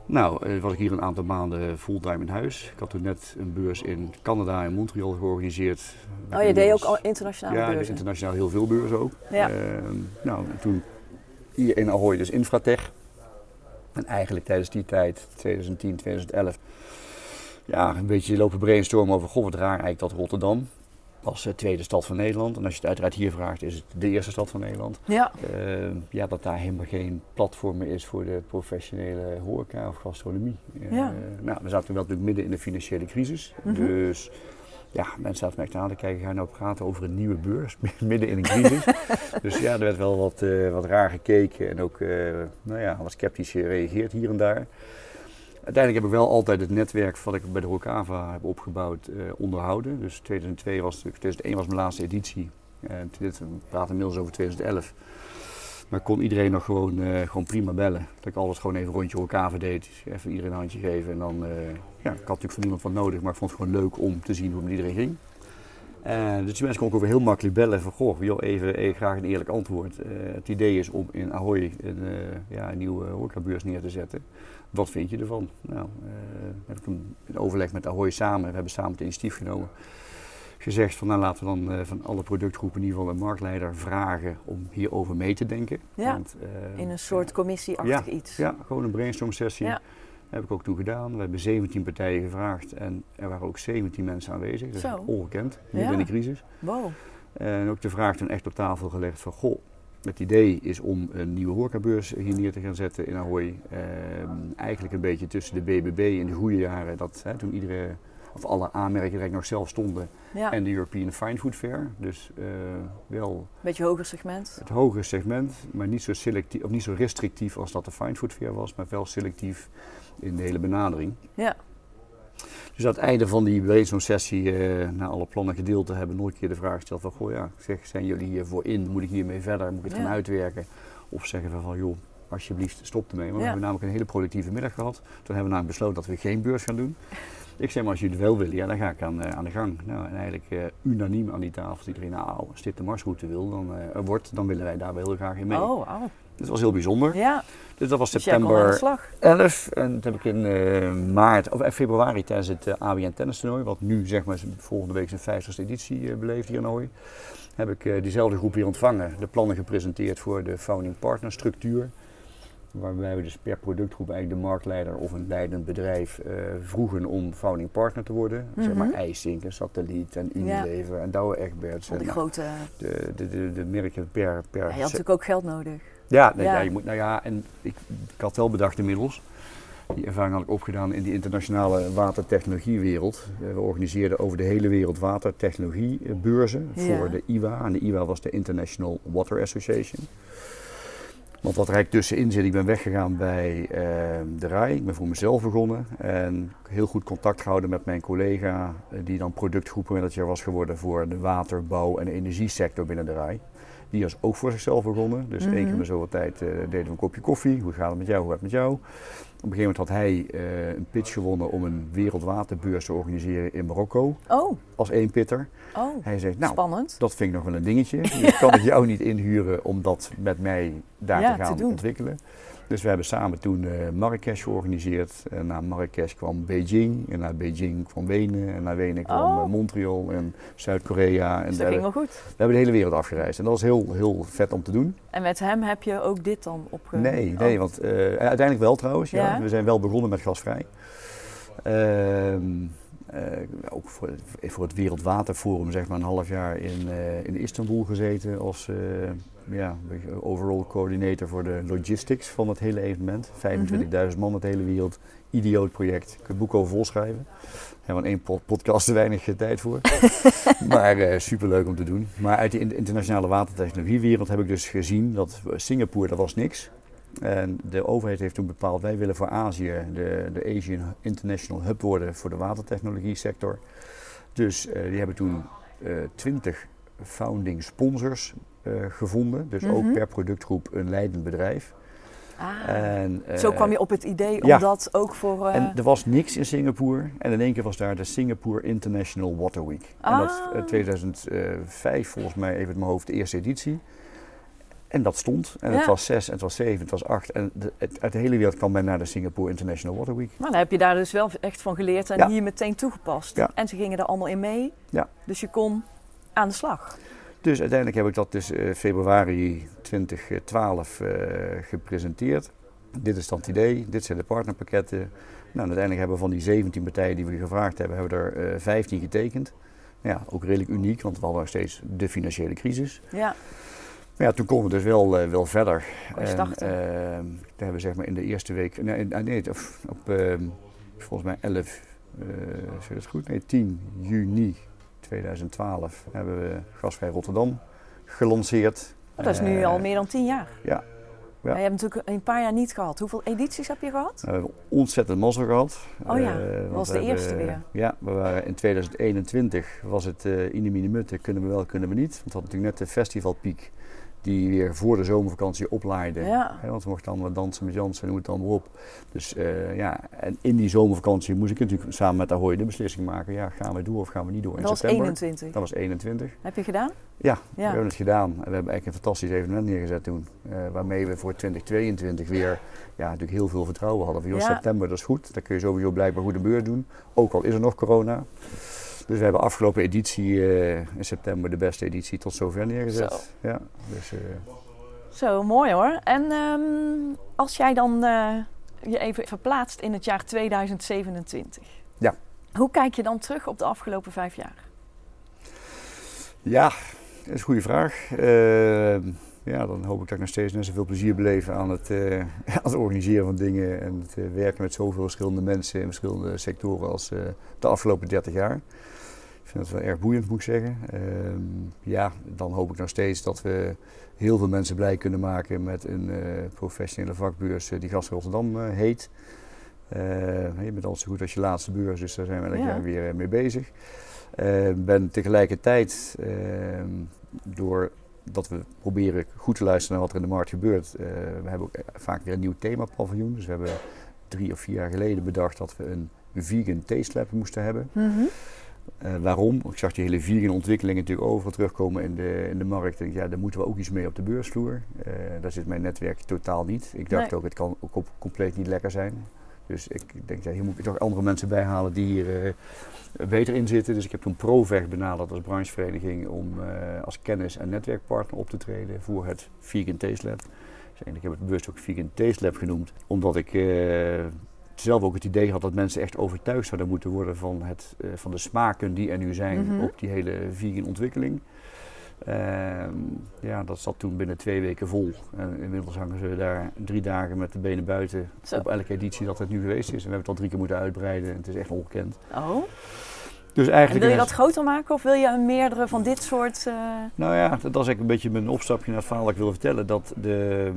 Nou, eh, was ik hier een aantal maanden fulltime in huis. Ik had toen net een beurs in Canada en Montreal georganiseerd. Oh, je deed ook al internationale Ja, beurzen? dus internationaal heel veel beurzen ook. Ja. Ehm, nou, en toen hier in Ahoy dus Infratech. En eigenlijk tijdens die tijd, 2010, 2011, ja, een beetje lopen brainstormen over, goh, wat raar eigenlijk dat Rotterdam als eh, tweede stad van Nederland. En als je het uiteraard hier vraagt, is het de eerste stad van Nederland. Ja. Ehm, ja, dat daar helemaal geen platform meer is voor de professionele horeca of gastronomie. Eh, Ja. nou, we zaten wel natuurlijk midden in de financiële crisis. Mhm. Dus ja, mensen me echt aan te kijken, ga je nou praten over een nieuwe beurs, midden in een crisis. dus ja, er werd wel wat, eh, wat raar gekeken en ook, eh, nou ja, wat sceptisch gereageerd hier en daar. Uiteindelijk heb ik wel altijd het netwerk wat ik bij de Rokava heb opgebouwd eh, onderhouden. Dus 2002 was, 2001 was mijn laatste editie. En dit, we praten inmiddels over 2011. Maar kon iedereen nog gewoon, gewoon prima bellen. Dat ik alles gewoon even een rondje elkaar deed. Even iedereen een handje geven. En dan, ja, ik had natuurlijk van niemand wat nodig, maar ik vond het gewoon leuk om te zien hoe het iedereen ging. En dus die mensen kon ik ook weer heel makkelijk bellen van, goh, joh, even, even graag een eerlijk antwoord. Eh, het idee is om in Ahoy een, eh, ja, een nieuwe horecabeurs neer te zetten. Wat vind je ervan? Nou, eh, heb ik een, in overleg met Ahoy samen, we hebben samen het initiatief genomen, gezegd van, nou laten we dan eh, van alle productgroepen in ieder geval een marktleider vragen om hierover mee te denken. Ja, Want, eh, In een soort commissieachtig iets. ja, gewoon een brainstorm sessie. Ja. Heb ik ook toen gedaan. We hebben 17 partijen gevraagd en er waren ook 17 mensen aanwezig. Dat is Zo. ongekend, midden Ja. in de crisis. Wow. En ook de vraag toen echt op tafel gelegd van, goh, het idee is om een nieuwe horecabeurs hier neer te gaan zetten in Ahoy. Ehm, eigenlijk een beetje tussen de BBB in de goede jaren, dat hè, toen iedere, of alle aanmerken direct nog zelf stonden, Ja, en de European Fine Food Fair. Dus eh, wel beetje hoger segment. het hogere segment, maar niet zo, selectief, of niet zo restrictief als dat de Fine Food Fair was, maar wel selectief in de hele benadering. Ja, Dus aan het einde van die brainstorm-sessie, eh na alle plannen gedeeld te hebben, nog een keer de vraag gesteld van, goh ja, zeg, zijn jullie hiervoor in? Moet ik hiermee verder? Moet ik het Ja. gaan uitwerken? Of zeggen we van, joh, alsjeblieft, stop ermee. Want we hebben namelijk een hele productieve middag gehad. Toen hebben we namelijk besloten dat we geen beurs gaan doen. Ik zei, maar als jullie het wel willen, ja, dan ga ik aan, eh, aan de gang. Nou, en eigenlijk eh, unaniem aan die tafel, iedereen, nou, als dit de marsroute wil, dan, eh, wordt, dan willen wij daar wel heel graag in mee. oh, oh. Dat was heel bijzonder. Ja, Dus dat was dus september slag. 11. En dat heb ik in maart, of februari tijdens het ABN tennis toernooi, wat nu zeg maar volgende week zijn 50ste editie eh, beleeft hier in heb ik diezelfde groep weer ontvangen. De plannen gepresenteerd voor de founding partner structuur. Waarbij we dus per productgroep eigenlijk de marktleider of een leidend bedrijf eh, vroegen om founding partner te worden. Zeg maar Mhm. IJsink en Satelliet en Ja. Unilever en Douwe Egberts. En, nou, grote... de, de, de, de merken per, per Ja, je had natuurlijk ook geld nodig. ja, nee, Ja. ja. je moet, nou ja, en ik, ik had wel bedacht inmiddels. Die ervaring had ik opgedaan in die internationale watertechnologiewereld. Eh, We organiseerden over de hele wereld watertechnologiebeurzen Ja. voor de IWA. En de IWA was de International Water Association. Want wat er eigenlijk tussenin zit, ik ben weggegaan bij eh, de RAI. Ik ben voor mezelf begonnen. En heel goed contact gehouden met mijn collega, eh, die dan productgroepenmanager was geworden voor de water, bouw en energiesector binnen de RAI. Die was ook voor zichzelf begonnen. Dus één keer Mhm. in de zoveel tijd eh, deden we een kopje koffie. Hoe gaat het met jou? Hoe gaat het met jou? Op een gegeven moment had hij eh, een pitch gewonnen om een wereldwaterbeurs te organiseren in Marokko. Oh, Als één pitter. oh. Hij zegt, nou, Spannend. dat vind ik nog wel een dingetje. Dus kan ik jou niet inhuren om dat met mij daar Ja, te gaan te ontwikkelen. Dus we hebben samen toen eh Marrakesh georganiseerd. En na Marrakesh kwam Beijing. En na Beijing kwam Wenen. En na Wenen kwam Oh. eh, Montreal en Zuid-Korea. Dus dat ging wel goed. we hebben de hele wereld afgereisd. En dat was heel, heel vet om te doen. En met hem heb je ook dit dan opge... Nee, Oh. nee want eh, uiteindelijk wel trouwens. Ja. Ja? We zijn wel begonnen met gasvrij. Eh, ook voor, voor het Wereldwaterforum zeg maar een half jaar in, eh, in Istanbul gezeten als eh, ja, overall coördinator voor de logistics van het hele evenement. 25.000 man uit de hele wereld. Idioot project. Ik kan het boek over volschrijven. Hebben we één po- podcast te weinig eh, tijd voor. maar eh superleuk om te doen. Maar uit de in- internationale watertechnologiewereld heb ik dus gezien dat Singapore, dat was niks. En de overheid heeft toen bepaald, wij willen voor Azië de, de Asian International Hub worden voor de watertechnologie sector. Dus eh, die hebben toen twintig founding sponsors eh, gevonden. Dus ook Mhm. per productgroep een leidend bedrijf. Ah. En, eh, Zo kwam je op het idee om ja. dat ook voor... eh, en er was niks in Singapore. En in één keer was daar de Singapore International Water Week. En dat Ah. eh, 2005 volgens mij even uit mijn hoofd de eerste editie. En dat stond. En het was zes, en het was zeven, het was acht. En de, het, uit de hele wereld kwam men naar de Singapore International Water Week. Maar dan heb je daar dus wel echt van geleerd en Ja. hier meteen toegepast. Ja. En ze gingen er allemaal in mee. Ja. Dus je kon aan de slag. Dus uiteindelijk heb ik dat dus eh, februari 2012 eh, gepresenteerd. Dit is dan het idee, dit zijn de partnerpakketten. Nou, en uiteindelijk hebben we van die 17 partijen die we gevraagd hebben, hebben we er eh 15 getekend. Ja, ook redelijk uniek, want we hadden nog steeds de financiële crisis. Ja. Maar ja, toen konden we dus wel, eh, wel verder. Starten. ehm, daar hebben we zeg maar in de eerste week, nee, nee, nee, of op ehm, volgens mij 11, eh zeg dat goed? Nee, 10 juni 2012 hebben we Gasvrij Rotterdam gelanceerd. Oh, dat is nu Eh, al meer dan tien jaar. ja. Ja. Je hebt natuurlijk een paar jaar niet gehad. Hoeveel edities heb je gehad? We hebben ontzettend mazzel gehad. Oh ja, Eh, dat was de eerste weer. Ja, we waren in 2021 was het uh, in de minimutte, kunnen we wel, kunnen we niet. Want we hadden natuurlijk net de festivalpiek die weer voor de zomervakantie oplaaiden. Ja. Want we mochten wat dansen met Jansen en noem het dan maar op. Dus eh, ja, en in die zomervakantie moest ik natuurlijk samen met Ahoy de beslissing maken. Ja, gaan we door of gaan we niet door in Dat was september? 21. Dat was 21. Heb je gedaan? Ja, we hebben het gedaan. En we hebben eigenlijk een fantastisch evenement neergezet toen. eh, waarmee we voor 2022 weer ja, natuurlijk heel veel vertrouwen hadden. Van, joh, Ja. september, dat is goed. Dan kun je sowieso blijkbaar goed de beurt doen. Ook al is er nog corona. Dus we hebben afgelopen editie eh, in september de beste editie tot zover neergezet. Ja, dus, eh, Zo, mooi hoor. En ehm, als jij dan eh, je even verplaatst in het jaar 2027. Ja. Hoe kijk je dan terug op de afgelopen vijf jaar? ja, dat is een goede vraag. Eh, ja, dan hoop ik dat ik nog steeds net zoveel plezier beleef aan het, aan het organiseren van dingen. En het werken met zoveel verschillende mensen in verschillende sectoren als de afgelopen 30 jaar. Ik vind het wel erg boeiend, moet ik zeggen. Ehm, ja, dan hoop ik nog steeds dat we heel veel mensen blij kunnen maken met een eh, professionele vakbeurs eh, die Gas Rotterdam eh, heet. Je bent altijd zo goed als je laatste beurs, dus daar zijn we elk Ja. jaar weer mee bezig. Ik ben tegelijkertijd, ehm, doordat we proberen goed te luisteren naar wat er in de markt gebeurt, we hebben ook vaak weer een nieuw themapaviljoen. Dus we hebben drie of vier jaar geleden bedacht dat we een vegan taste lab moesten hebben. Mhm. Eh, waarom? Ik zag die hele vegan ontwikkeling natuurlijk overal terugkomen in de, in de markt. Ik denk, ja, daar moeten we ook iets mee op de beursvloer. Eh, daar zit mijn netwerk totaal niet. Ik dacht Nee. ook, het kan ook op- compleet niet lekker zijn. Dus ik denk, ja, hier moet ik toch andere mensen bij halen die hier eh, beter in zitten. Dus ik heb toen Proveg benaderd als branchevereniging om als kennis- en netwerkpartner op te treden voor het Vegan Taste Lab. Dus eigenlijk heb ik het bewust ook Vegan Taste Lab genoemd, omdat ik zelf ook het idee had dat mensen echt overtuigd zouden moeten worden van, het, eh, van de smaken die er nu zijn Mhm. op die hele vegan ontwikkeling. Ehm, ja, dat zat toen binnen twee weken vol. En inmiddels hangen ze daar drie dagen met de benen buiten Zo. op elke editie dat het nu geweest is. En we hebben het al drie keer moeten uitbreiden en het is echt ongekend. Oh. Dus En eigenlijk wil je een- dat groter maken of wil je meerdere van dit soort... eh, Nou ja, dat was eigenlijk een beetje mijn opstapje naar het verhaal dat ik wil vertellen. Dat de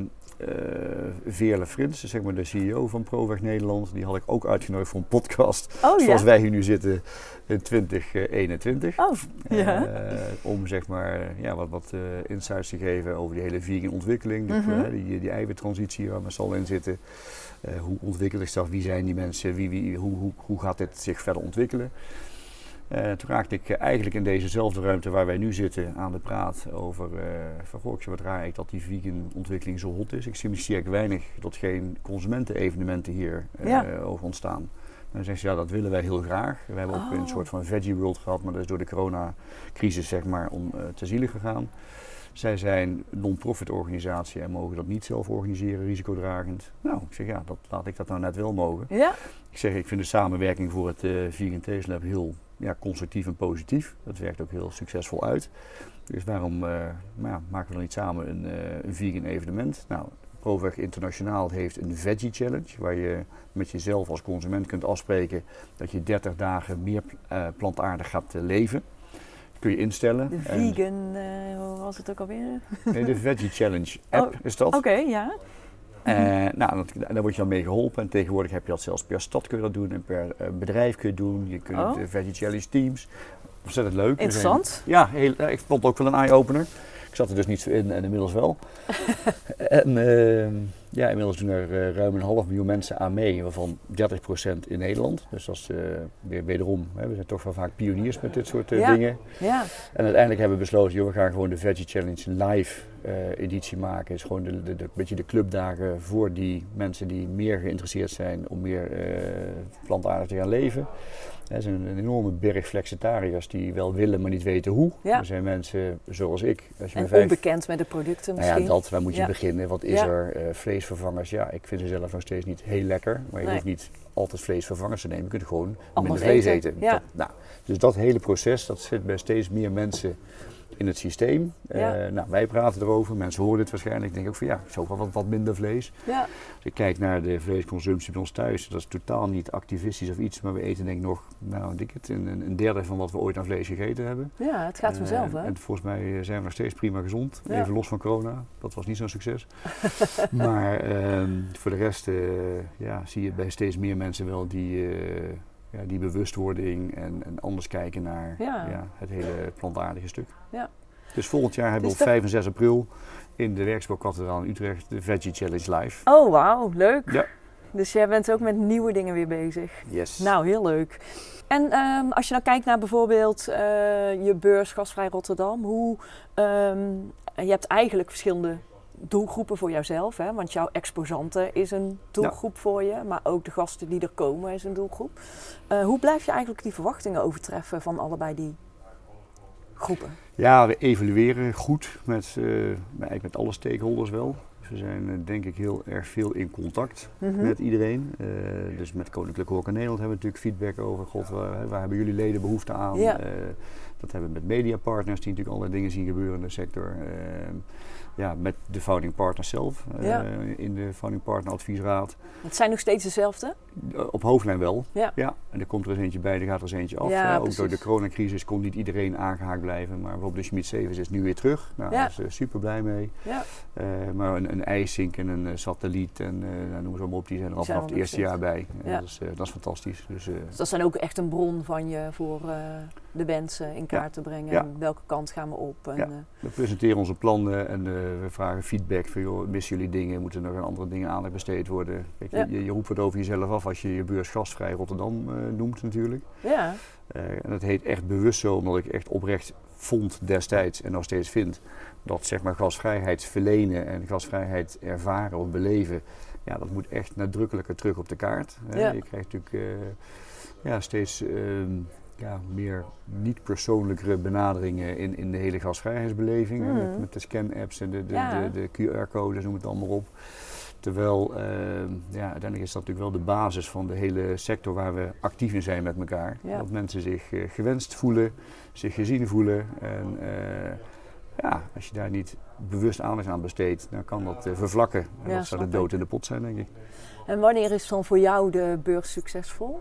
Veerle Frins, zeg maar de CEO van ProWeg Nederland, die had ik ook uitgenodigd voor een podcast. Oh zoals ja? wij hier nu zitten in 2021. Oh, ja. Eh, om zeg maar ja, wat, wat eh, insights te geven over die hele vegan ontwikkeling. Die, Mhm. eh, die, die eiwittransitie waar we allen in zitten. Eh, hoe ontwikkelt zich dat? Wie zijn die mensen? Wie, wie, hoe, hoe, hoe gaat dit zich verder ontwikkelen? Eh, toen raakte ik eigenlijk in dezezelfde ruimte waar wij nu zitten aan de praat over eh van goh, ik wat raar dat die vegan ontwikkeling zo hot is. Ik zie eigenlijk weinig tot geen consumentenevenementen hier eh, Ja. over ontstaan. Dan zeggen ze ja, dat willen wij heel graag. We hebben ook Oh. een soort van veggie world gehad, maar dat is door de coronacrisis zeg maar om te zielen gegaan. Zij zijn non-profit organisatie en mogen dat niet zelf organiseren, risicodragend. Nou, ik zeg ja, dat, laat ik dat nou net wel mogen. Ja? Ik zeg, ik vind de samenwerking voor het Vegan Taste Lab heel ja, constructief en positief. Dat werkt ook heel succesvol uit. Dus waarom eh, nou ja, maken we dan niet samen een, eh, een vegan evenement? Nou, ProWeg Internationaal heeft een Veggie Challenge, waar je met jezelf als consument kunt afspreken dat je 30 dagen meer eh, plantaardig gaat leven. Dat kun je instellen. De vegan, hoe was het ook alweer? nee, de Veggie Challenge app Oh, is dat. Oké, ja. Eh, nou, dat, daar word je dan mee geholpen. En tegenwoordig heb je dat zelfs per stad kun je dat doen en per eh, bedrijf kun je het doen. Je kunt Oh. de Veggie Challenge teams. Ontzettend leuk. Interessant. ja, heel, eh, ik vond het ook wel een eye-opener. Ik zat er dus niet zo in en inmiddels wel. en ehm, ja, inmiddels doen er eh, ruim een half miljoen mensen aan mee, waarvan 30% in Nederland. Dus dat is eh, weer wederom, hè, we zijn toch wel vaak pioniers met dit soort eh, Ja. dingen. Ja. En uiteindelijk hebben we besloten, joh, we gaan gewoon de Veggie Challenge live editie maken. Het is gewoon de, de, de, beetje de clubdagen voor die mensen die meer geïnteresseerd zijn om meer plantaardig te gaan leven. Er zijn een enorme berg flexitariërs die wel willen, maar niet weten hoe. Ja. Er zijn mensen zoals ik. Als je En met vijf, onbekend met de producten nou misschien. ja, dat, waar moet je Ja. beginnen? Wat is Ja. er? Eh, vleesvervangers, ja, ik vind ze zelf nog steeds niet heel lekker. Maar je Nee. hoeft niet altijd vleesvervangers te nemen. Je kunt gewoon Anders minder vlees eten, eten. ja. Dat, nou, dus dat hele proces, dat zit bij steeds meer mensen in het systeem. Ja. Eh, nou, wij praten erover, mensen horen dit waarschijnlijk. Ik denk ook van ja, wel wat, wat minder vlees. Ja. Als ik kijk naar de vleesconsumptie bij ons thuis, dat is totaal niet activistisch of iets. Maar we eten denk ik nog, nou denk het, een, een derde van wat we ooit aan vlees gegeten hebben. ja, het gaat vanzelf, Eh, hè? En volgens mij eh, zijn we nog steeds prima gezond. Ja. Even los van corona. Dat was niet zo'n succes. maar ehm, voor de rest ja, zie je bij steeds meer mensen wel die, ja, die bewustwording en, en anders kijken naar Ja. ja, het hele plantaardige stuk. Dus volgend jaar hebben we Dus op dat- 5 en 6 april in de Werkspoorkathedraal in Utrecht de Veggie Challenge live. Oh, wauw, leuk. Ja. Dus jij bent ook met nieuwe dingen weer bezig. Yes. Nou, heel leuk. En ehm, als je nou kijkt naar bijvoorbeeld eh, je beurs Gasvrij Rotterdam, hoe ehm, je hebt eigenlijk verschillende doelgroepen voor jouzelf, hè? want jouw exposanten is een doelgroep voor je, maar ook de gasten die er komen is een doelgroep. Eh, hoe blijf je eigenlijk die verwachtingen overtreffen van allebei die groepen? Ja, we evalueren goed met, eh, eigenlijk met alle stakeholders wel. Dus we zijn eh, denk ik heel erg veel in contact Mhm. met iedereen. Eh, dus met Koninklijke Horeca Nederland hebben we natuurlijk feedback over. God, waar, waar hebben jullie leden behoefte aan? Ja. Dat hebben we met mediapartners die natuurlijk allerlei dingen zien gebeuren in de sector. Ja, met de founding partners zelf eh, Ja. in de founding partner adviesraad. Het zijn nog steeds dezelfde? Eh, Op hoofdlijn wel. Ja. En er komt er eens eentje bij, er gaat er eens eentje af. Ja, Eh, ook precies. door de coronacrisis kon niet iedereen aangehaakt blijven. Maar bijvoorbeeld de Schmidt Sevens is nu weer terug. Nou, Ja. daar is super blij mee. Ja. Maar een, een ijsink en een satelliet en nou, noem ze maar op, die zijn er al vanaf het er eerste jaar bij. Ja. dat, is, dat is fantastisch. Dus, Dus dat zijn ook echt een bron van je voor de wensen in kaart te brengen. Ja. En welke kant gaan we op? En, Ja. we presenteren onze plannen en we vragen feedback van joh, missen jullie dingen, moeten er nog andere dingen aandacht besteed worden. Kijk, Ja. je, je roept wat over jezelf af als je je beurs gastvrij Rotterdam eh, noemt natuurlijk. ja. Eh, en dat heet echt bewust zo, omdat ik echt oprecht vond destijds en nog steeds vind dat zeg maar gasvrijheid verlenen en gasvrijheid ervaren of beleven, ja, dat moet echt nadrukkelijker terug op de kaart. Ja. Je krijgt natuurlijk eh, ja, steeds ehm, ja, meer niet-persoonlijkere benaderingen in, in de hele gasvrijheidsbeleving. hè, Mhm. met, met de scan-apps en de, de, Ja. de, de QR-codes, noem het allemaal op. Terwijl, ehm, ja, uiteindelijk is dat natuurlijk wel de basis van de hele sector waar we actief in zijn met elkaar. Ja. Dat mensen zich eh, gewenst voelen, zich gezien voelen. En eh, ja, als je daar niet bewust aandacht aan besteedt, dan kan dat eh, vervlakken. En Ja, dat zou de dood in de pot zijn, denk ik. En wanneer is dan voor jou de beurs succesvol?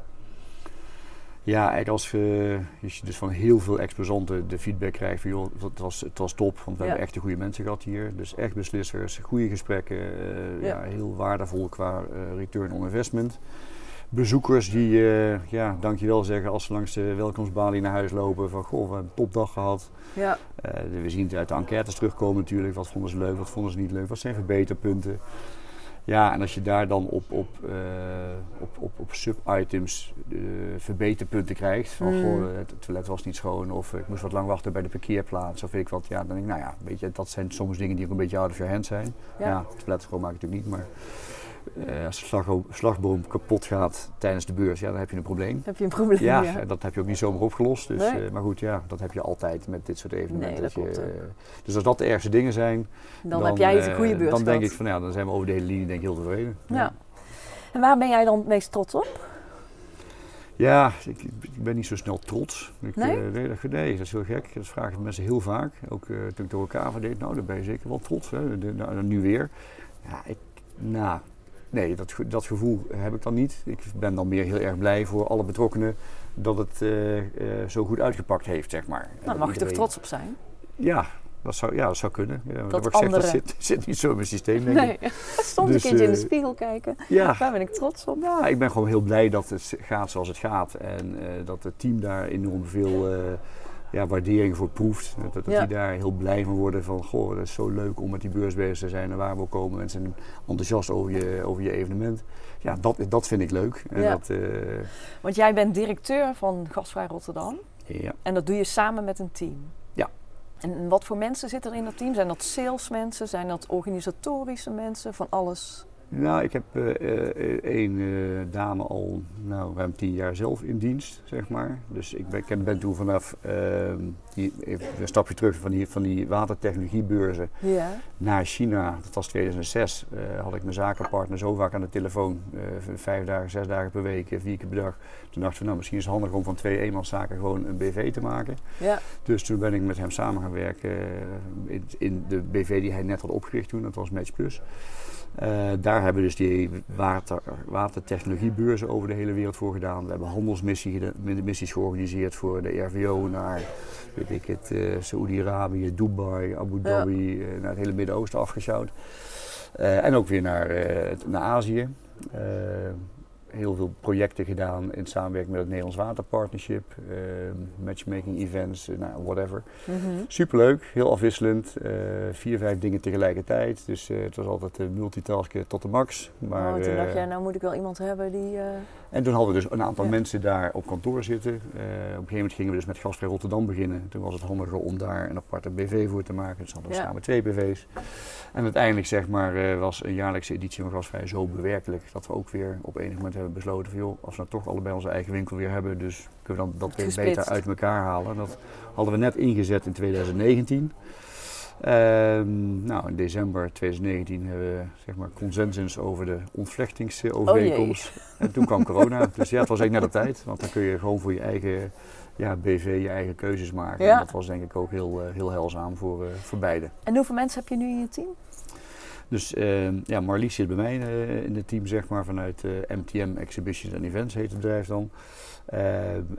Ja, eigenlijk als, je als je dus van heel veel exposanten de feedback krijgt van joh, het was, het was top, want we Ja. hebben echt de goede mensen gehad hier. Dus echt beslissers, goede gesprekken, eh, Ja. ja. heel waardevol qua eh, return on investment. Bezoekers die, eh, ja, dankjewel zeggen als ze langs de welkomstbalie naar huis lopen van goh, we hebben een topdag gehad. Ja. Eh, we zien het uit de enquêtes terugkomen natuurlijk. Wat vonden ze leuk, wat vonden ze niet leuk, wat zijn verbeterpunten. Ja, en als je daar dan op, op, eh, op, op, op sub-items eh, verbeterpunten krijgt. Van Mm. goh, het toilet was niet schoon of ik moest wat lang wachten bij de parkeerplaats of weet ik wat. Ja, dan denk ik, nou ja, weet je, dat zijn soms dingen die ook een beetje out of your hand zijn. Ja. Ja, het toilet schoonmaken natuurlijk niet, maar eh, als de slagboom, slagboom kapot gaat tijdens de beurs, ja, dan heb je een probleem. Heb je een probleem? Ja, Ja. en dat heb je ook niet zomaar opgelost. Dus, Nee. eh, maar goed, ja, dat heb je altijd met dit soort evenementen. Nee, dat je, klopt eh, dus als dat de ergste dingen zijn, Dan, heb jij het een goede beurs Dan denk ik van ja, dan zijn we over de hele linie denk ik heel tevreden. Ja. En waar ben jij dan het meest trots op? Ja, ik, ik ben niet zo snel trots. Ik, Nee? nee, dat, nee, dat is heel gek. Dat vragen mensen heel vaak. Ook toen ik door elkaar deed, nou, daar ben je zeker wel trots. Hè? De, nou, nu weer. Ja, ik, nou, nee, dat, dat gevoel heb ik dan niet. Ik ben dan meer heel erg blij voor alle betrokkenen dat het eh, eh, zo goed uitgepakt heeft, zeg maar. Nou, mag je toch trots op zijn? Ja, dat zou, ja, dat zou kunnen. Ja, Dat dat wordt gezegd, dat anderen- zit, zit niet zo in mijn systeem, denk ik. Nee. Soms Dus, een keertje in de eh, spiegel kijken. Ja, Daar ben ik trots op. Ja, ik ben gewoon heel blij dat het gaat zoals het gaat. En dat het team daar enorm veel ja, waardering voor proeft. Dat, dat Ja. die daar heel blij van worden van, goh, dat is zo leuk om met die beurs bezig te zijn en waar we komen. Mensen zijn enthousiast over je, over je evenement. Ja, dat, dat vind ik leuk. En Ja. dat, eh, Want jij bent directeur van Gasvrij Rotterdam. ja. En dat doe je samen met een team. Ja. En wat voor mensen zitten er in dat team? Zijn dat salesmensen? Zijn dat organisatorische mensen? Van alles? Nou, ik heb één dame al nou, ruim tien jaar zelf in dienst, zeg maar. Dus ik ben, ik ben toen vanaf ehm, die, even een stapje terug van die, van die watertechnologiebeurzen Ja. naar China, dat was 2006, eh, had ik mijn zakenpartner zo vaak aan de telefoon. eh, vijf dagen, zes dagen per week, eh, vier keer per dag. Toen dachten we, nou misschien is het handig om van twee eenmanszaken gewoon een BV te maken. Ja. Dus toen ben ik met hem samen gaan werken eh, in, in de BV die hij net had opgericht toen, dat was Match Plus. Eh, daar hebben we dus die water, watertechnologiebeurzen over de hele wereld voor gedaan. We hebben handelsmissies georganiseerd voor de RVO naar weet ik het, eh Saoedi-Arabië, Dubai, Abu. Dhabi, eh, naar het hele Midden-Oosten afgesjouwd. En ook weer naar, naar Azië. Eh, heel veel projecten gedaan in samenwerking met het Nederlands Waterpartnership, uh, matchmaking events, nou, whatever. Mhm. Superleuk, heel afwisselend, uh, vier, vijf dingen tegelijkertijd. Dus het was altijd multitasken tot de max. Maar, oh, toen dacht jij, nou moet ik wel iemand hebben die... En toen hadden we dus een aantal mensen daar op kantoor zitten. op een gegeven moment gingen we dus met Gasvrij Rotterdam beginnen. Toen was het handiger om daar een aparte BV voor te maken. Dus hadden we samen twee BV's. En uiteindelijk zeg maar, was een jaarlijkse editie van Gasvrij zo bewerkelijk dat we ook weer op enig moment hebben besloten van joh, als we nou toch allebei onze eigen winkel weer hebben, dus kunnen we dan dat weer beter uit elkaar halen. Dat hadden we net ingezet in 2019. Ehm, nou, in december 2019 hebben we zeg maar, consensus over de ontvlechtingsovereenkomst. Oh en toen kwam corona. Dus ja, het was eigenlijk net op tijd. Want dan kun je gewoon voor je eigen ja, BV je eigen keuzes maken. Ja. En dat was denk ik ook heel, uh, heel heilzaam voor, uh, voor beide. En hoeveel mensen heb je nu in je team? Dus uh, ja, Marlies zit bij mij uh, in het team, zeg maar, vanuit MTM Exhibitions and Events heet het bedrijf dan.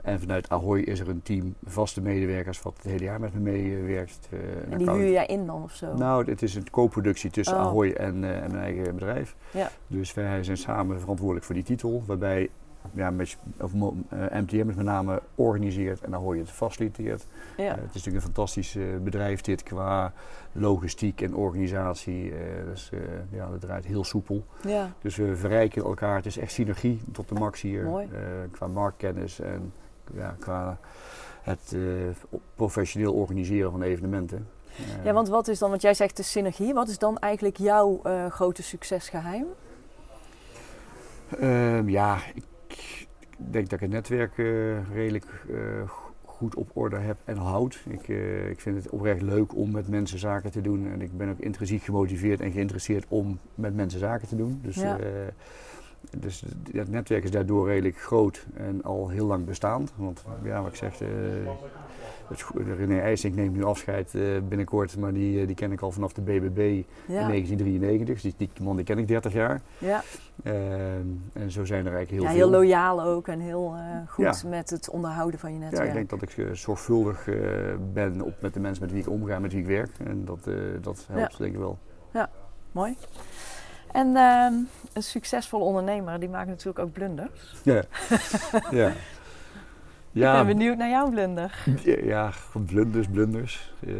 En vanuit Ahoy is er een team vaste medewerkers wat het hele jaar met me meewerkt. en die huur jij in dan of zo? Nou, het is een co-productie tussen Oh. Ahoy en, en mijn eigen bedrijf. Ja. Dus wij zijn samen verantwoordelijk voor die titel, waarbij ja, met, of, MTM het met name organiseert en Ahoy het faciliteert. Ja. het is natuurlijk een fantastisch bedrijf dit qua logistiek en organisatie. Dus ja, dat draait heel soepel. Ja. Dus we verrijken elkaar. Het is echt synergie tot de max hier. Mooi. Qua marktkennis en ja, qua het professioneel organiseren van evenementen. ja, want wat is dan, want jij zegt de synergie. Wat is dan eigenlijk jouw grote succesgeheim? Ehm, ja, ik denk dat ik het netwerk redelijk goed op orde heb en houd. Ik, uh, ik vind het oprecht leuk om met mensen zaken te doen. En ik ben ook intrinsiek gemotiveerd en geïnteresseerd om met mensen zaken te doen. Dus, ja. dus het netwerk is daardoor redelijk groot en al heel lang bestaand. Want ja, wat ik zeg, het, René IJsink neemt nu afscheid binnenkort, maar die, die ken ik al vanaf de BBB ja. in 1993. Dus die, die man die ken ik 30 jaar. Ja. en zo zijn er eigenlijk heel ja, veel. Heel loyaal ook en heel goed Ja. met het onderhouden van je netwerk. Ja, ik denk dat ik zorgvuldig ben op, met de mensen met wie ik omga, met wie ik werk. En dat, dat helpt denk ik wel. Ja, mooi. En ehm, een succesvolle ondernemer, die maakt natuurlijk ook blunders. Ja. ja. Ik ben benieuwd naar jouw blunder. Ja, ja blunders, blunders. Uh,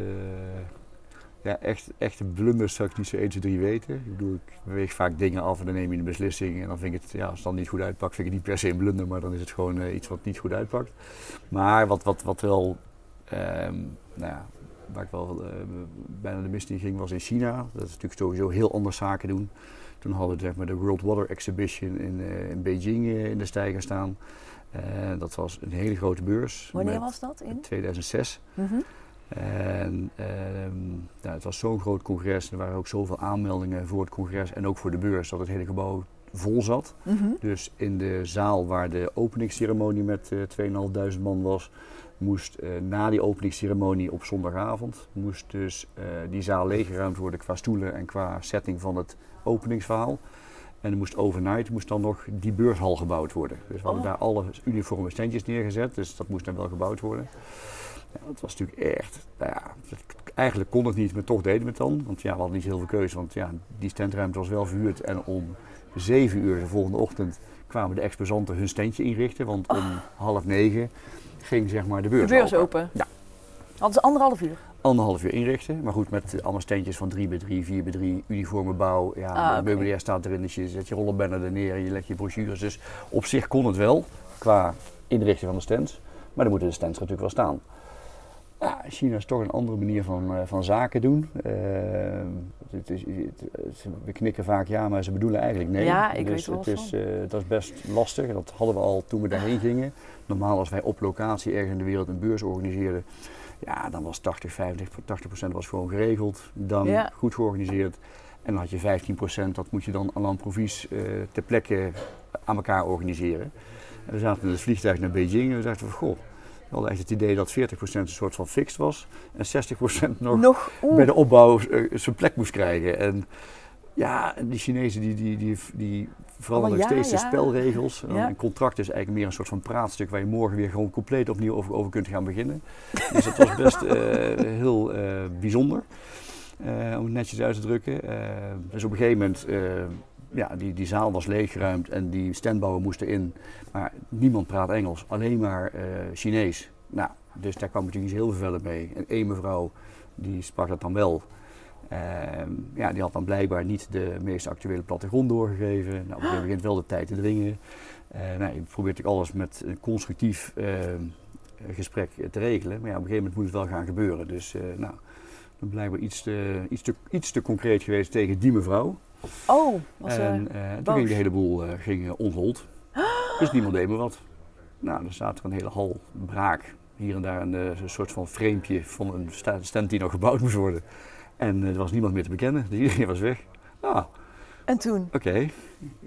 ja, echt, echte blunders zou ik niet zo 1, 2, 3 weten. Ik bedoel, ik beweeg vaak dingen af en dan neem je een beslissing. En dan vind ik het, ja, als het dan niet goed uitpakt, vind ik het niet per se een blunder, maar dan is het gewoon uh, iets wat niet goed uitpakt. Maar wat, wat, wat wel, um, nou ja, waar ik wel uh, bijna de mist in ging, was in China. Dat is natuurlijk sowieso heel anders zaken doen. Toen hadden we zeg maar, de World Water Exhibition in, in Beijing in de stijger staan. Dat was een hele grote beurs. Wanneer was dat? In 2006. Mm -hmm. En um, nou, het was zo'n groot congres. Er waren ook zoveel aanmeldingen voor het congres en ook voor de beurs dat het hele gebouw vol zat. Mm -hmm. Dus in de zaal waar de openingsceremonie met uh, 2.500 man was, moest uh, na die openingsceremonie op zondagavond, moest dus uh, die zaal leeggeruimd worden qua stoelen en qua setting van het openingsverhaal. En er moest overnight moest dan nog die beurshal gebouwd worden. Dus we hadden Oh. daar alle uniforme standjes neergezet, dus dat moest dan wel gebouwd worden. Ja, dat was natuurlijk echt, nou ja, eigenlijk kon het niet, maar toch deden we het dan. Want ja, we hadden niet heel veel keuze, want ja, die standruimte was wel verhuurd. En om zeven uur de volgende ochtend kwamen de exposanten hun standje inrichten. Want om half negen ging zeg maar de beurs, De beurs open. Ja. Hadden ze anderhalf uur? Anderhalf uur inrichten, maar goed, met allemaal standjes van 3 bij 3, 4 bij 3, uniforme bouw. Ja, Ah, meubilair staat erin, dus je zet je rollenbanner er neer en je legt je brochures. Dus op zich kon het wel, qua inrichting van de stands. Maar dan moeten de stands natuurlijk wel staan. Ja, China is toch een andere manier van, eh, van zaken doen. Eh, het is, het- het- we knikken vaak ja, maar ze bedoelen eigenlijk nee. Ja, ik dus weet het wel is, eh, dat is best lastig. Dat hadden we al toen we daarheen gingen. Normaal als wij op locatie ergens in de wereld een beurs organiseren, ja, dan was 80, 50, 80 procent was gewoon geregeld. Dan Ja. goed georganiseerd. En dan had je 15 procent, dat moet je dan aan l'improvies eh ter plekke aan elkaar organiseren. En we zaten in het vliegtuig naar Beijing en we dachten van, goh, we hadden echt het idee dat 40% een soort van fixed was en 60% nog Nog? Bij de opbouw eh, zijn plek moest krijgen. En ja, die Chinezen die, die, die, die veranderen Oh, steeds de spelregels. Een contract is eigenlijk meer een soort van praatstuk waar je morgen weer gewoon compleet opnieuw over, over kunt gaan beginnen. dus het was best eh, heel eh, bijzonder, eh, om het netjes uit te drukken. Dus op een gegeven moment ja, die, die zaal was leeggeruimd en die standbouwen moesten in. Maar niemand praat Engels, alleen maar Chinees. Nou, dus daar kwam natuurlijk iets heel vervelend mee. En één mevrouw, die sprak dat dan wel. Ehm, ja, die had dan blijkbaar niet de meest actuele plattegrond doorgegeven. Nou, op een gegeven moment begint wel de tijd te dringen. Uh, nou, je probeert natuurlijk alles met een constructief ehm, gesprek te regelen. Maar ja, op een gegeven moment moet het wel gaan gebeuren. Dus uh, nou, dan blijkbaar iets te, iets, te, iets te concreet geweest tegen die mevrouw. Oh, was En uh, toen ging de hele boel ging, onhold. Dus niemand deed me wat. Nou, er staat er een hele hal braak. Hier en daar een, een soort van framepje van een stand die nog gebouwd moest worden. En er was niemand meer te bekennen, dus iedereen was weg. Nou, en toen? Oké,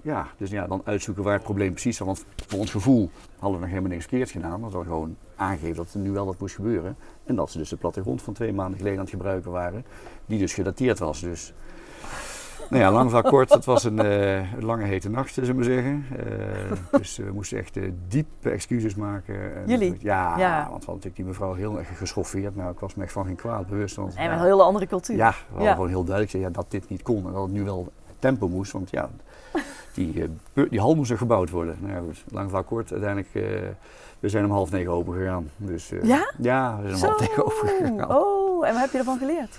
ja, dus ja, dan uitzoeken waar het probleem precies zat. Want voor ons gevoel hadden we nog helemaal niks verkeerd gedaan. Dat we gewoon aangegeven dat er nu wel wat moest gebeuren. En dat ze dus de plattegrond van twee maanden geleden aan het gebruiken waren. Die dus gedateerd was. Dus nou ja, lang van kort, het was een uh, lange hete nacht, zullen we zeggen. Uh, dus we moesten echt uh, diepe excuses maken. En, Jullie? Ja, ja, want we hadden natuurlijk die mevrouw heel erg geschoffeerd. Maar ik was me echt van geen kwaad bewust. Want, en ja, een hele andere cultuur. Ja, we hadden gewoon heel duidelijk gezegd ja, dat dit niet kon. En dat het nu wel tempo moest. Want ja, die, die hal moest er gebouwd worden. Nou ja, goed, lang van kort, uiteindelijk... we zijn om half negen open gegaan. Dus, ja? Ja, we zijn om half negen open gegaan. Oh, en wat heb je ervan geleerd?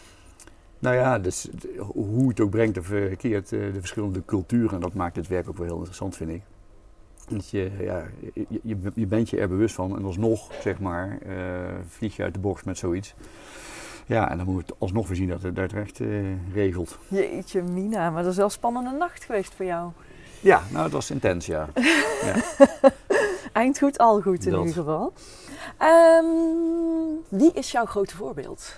Nou ja, dus, hoe het ook brengt of verkeerd, de verschillende culturen, dat maakt het werk ook wel heel interessant, vind ik. Dat je, ja, je, je, bent je er bewust van en alsnog, zeg maar, uh, vlieg je uit de box met zoiets. Ja, en dan moet het alsnog voorzien dat het uitrecht uh, regelt. Jeetje, Mina, maar dat is wel een spannende nacht geweest voor jou. Ja, nou, het was intens, ja. ja. Eind goed, al goed in dat. ieder geval. Um, wie is jouw grote voorbeeld?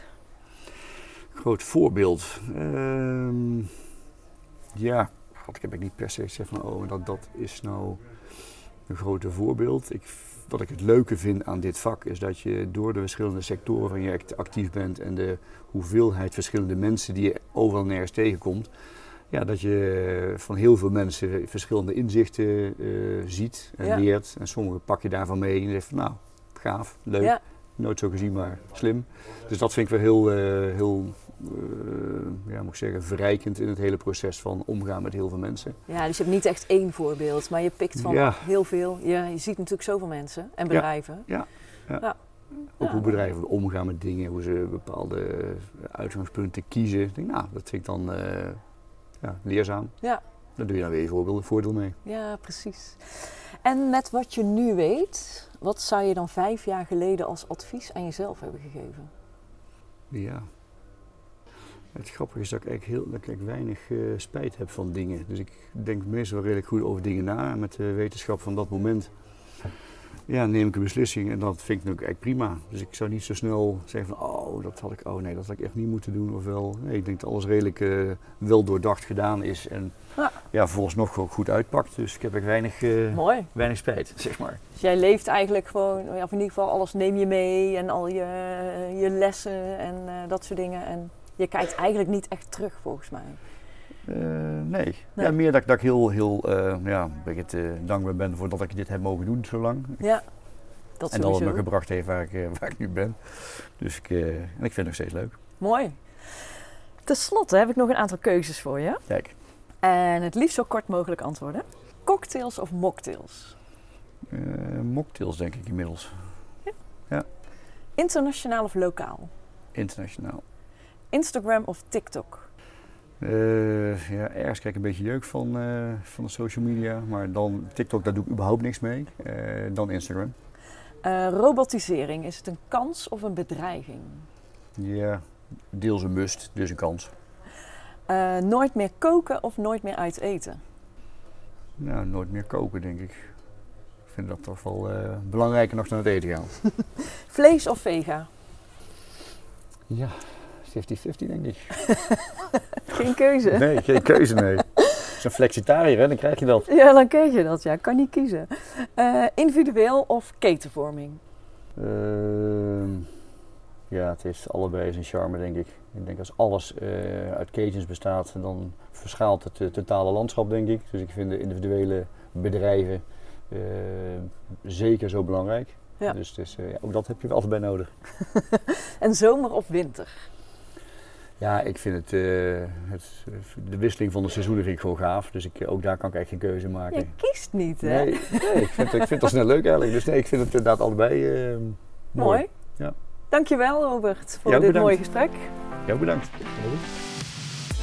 Groot voorbeeld. Uh, ja, God, ik heb ik niet per se gezegd van oh, dat, dat is nou een grote voorbeeld. Ik, wat ik het leuke vind aan dit vak is dat je door de verschillende sectoren waarin je actief bent en de hoeveelheid verschillende mensen die je overal nergens tegenkomt, ja, dat je van heel veel mensen verschillende inzichten uh, ziet en ja. leert. En sommige pak je daarvan mee en je zegt van nou, gaaf, leuk. Ja. Nooit zo gezien, maar slim. Dus dat vind ik wel heel, uh, heel ja, moet ik zeggen, verrijkend in het hele proces van omgaan met heel veel mensen. Ja, dus je hebt niet echt één voorbeeld, maar je pikt van ja. heel veel. Ja, je ziet natuurlijk zoveel mensen en bedrijven. Ja, ja, ja. Ook hoe bedrijven omgaan met dingen, hoe ze bepaalde uitgangspunten kiezen. Ik denk, nou, dat vind ik dan uh, ja, leerzaam. Ja. Daar doe je dan weer voorbeeld, voordeel mee. Ja, precies. En met wat je nu weet, wat zou je dan vijf jaar geleden als advies aan jezelf hebben gegeven? Ja, het grappige is dat ik eigenlijk, heel, dat ik weinig uh, spijt heb van dingen. Dus ik denk meestal redelijk goed over dingen na. En met de wetenschap van dat moment ja, neem ik een beslissing en dat vind ik eigenlijk prima. Dus ik zou niet zo snel zeggen van oh, dat had ik, oh nee, dat had ik echt niet moeten doen. Of wel, nee, ik denk dat alles redelijk uh, wel doordacht gedaan is. En ja, ja volgens nog ook goed uitpakt. Dus ik heb er weinig, uh, Mooi. weinig spijt, zeg maar. Dus jij leeft eigenlijk gewoon, of in ieder geval alles neem je mee en al je, je lessen en uh, dat soort dingen. En je kijkt eigenlijk niet echt terug, volgens mij. Uh, nee. nee. Ja, meer dat, dat ik heel, heel uh, ja, het, uh, dankbaar ben voor dat ik dit heb mogen doen zo lang. Ja, dat En dat het me gebracht heeft waar ik, waar ik nu ben. Dus ik, en ik vind het nog steeds leuk. Mooi. Ten slotte heb ik nog een aantal keuzes voor je. Kijk. En het liefst zo kort mogelijk antwoorden. Cocktails of mocktails? mocktails denk ik inmiddels. Ja. ja. Internationaal of lokaal? Internationaal. Instagram of TikTok? Uh, ja, ergens krijg ik een beetje jeuk van, uh, van de social media. Maar dan TikTok, daar doe ik überhaupt niks mee. Uh, dan Instagram. robotisering, is het een kans of een bedreiging? Ja, deels een must, dus een kans. nooit meer koken of nooit meer uit eten? Nou, nooit meer koken, denk ik. Ik vind dat toch wel belangrijker nog dan het eten gaan. Vlees of vega? Ja, 50-50 denk ik. geen keuze? Nee, geen keuze, nee. Zo'n flexitariër, hè, dan krijg je dat. Ja, dan krijg je dat, ja. Kan niet kiezen. Uh, individueel of ketenvorming? Uh, ja, het is allebei zijn charme, denk ik. Ik denk als alles uh, uit ketens bestaat, dan verschaalt het totale landschap, denk ik. Dus ik vind de individuele bedrijven zeker zo belangrijk. Ja. Dus, dus ja, ook dat heb je wel altijd bij nodig. en zomer of winter? Ja, ik vind het, eh, het, de wisseling van de seizoenen vind ik gewoon gaaf. Dus ik, ook daar kan ik echt geen keuze maken. Je kiest niet, hè? Nee, nee ik, vind, ik vind het al snel leuk eigenlijk. Dus nee, ik vind het inderdaad allebei eh, mooi. Mooi. Ja. Dankjewel Robert voor Jou dit bedankt. mooie gesprek. Jou bedankt.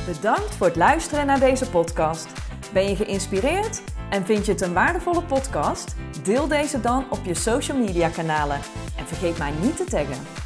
Bedankt voor het luisteren naar deze podcast. Ben je geïnspireerd en vind je het een waardevolle podcast? Deel deze dan op je social media kanalen en vergeet mij niet te taggen.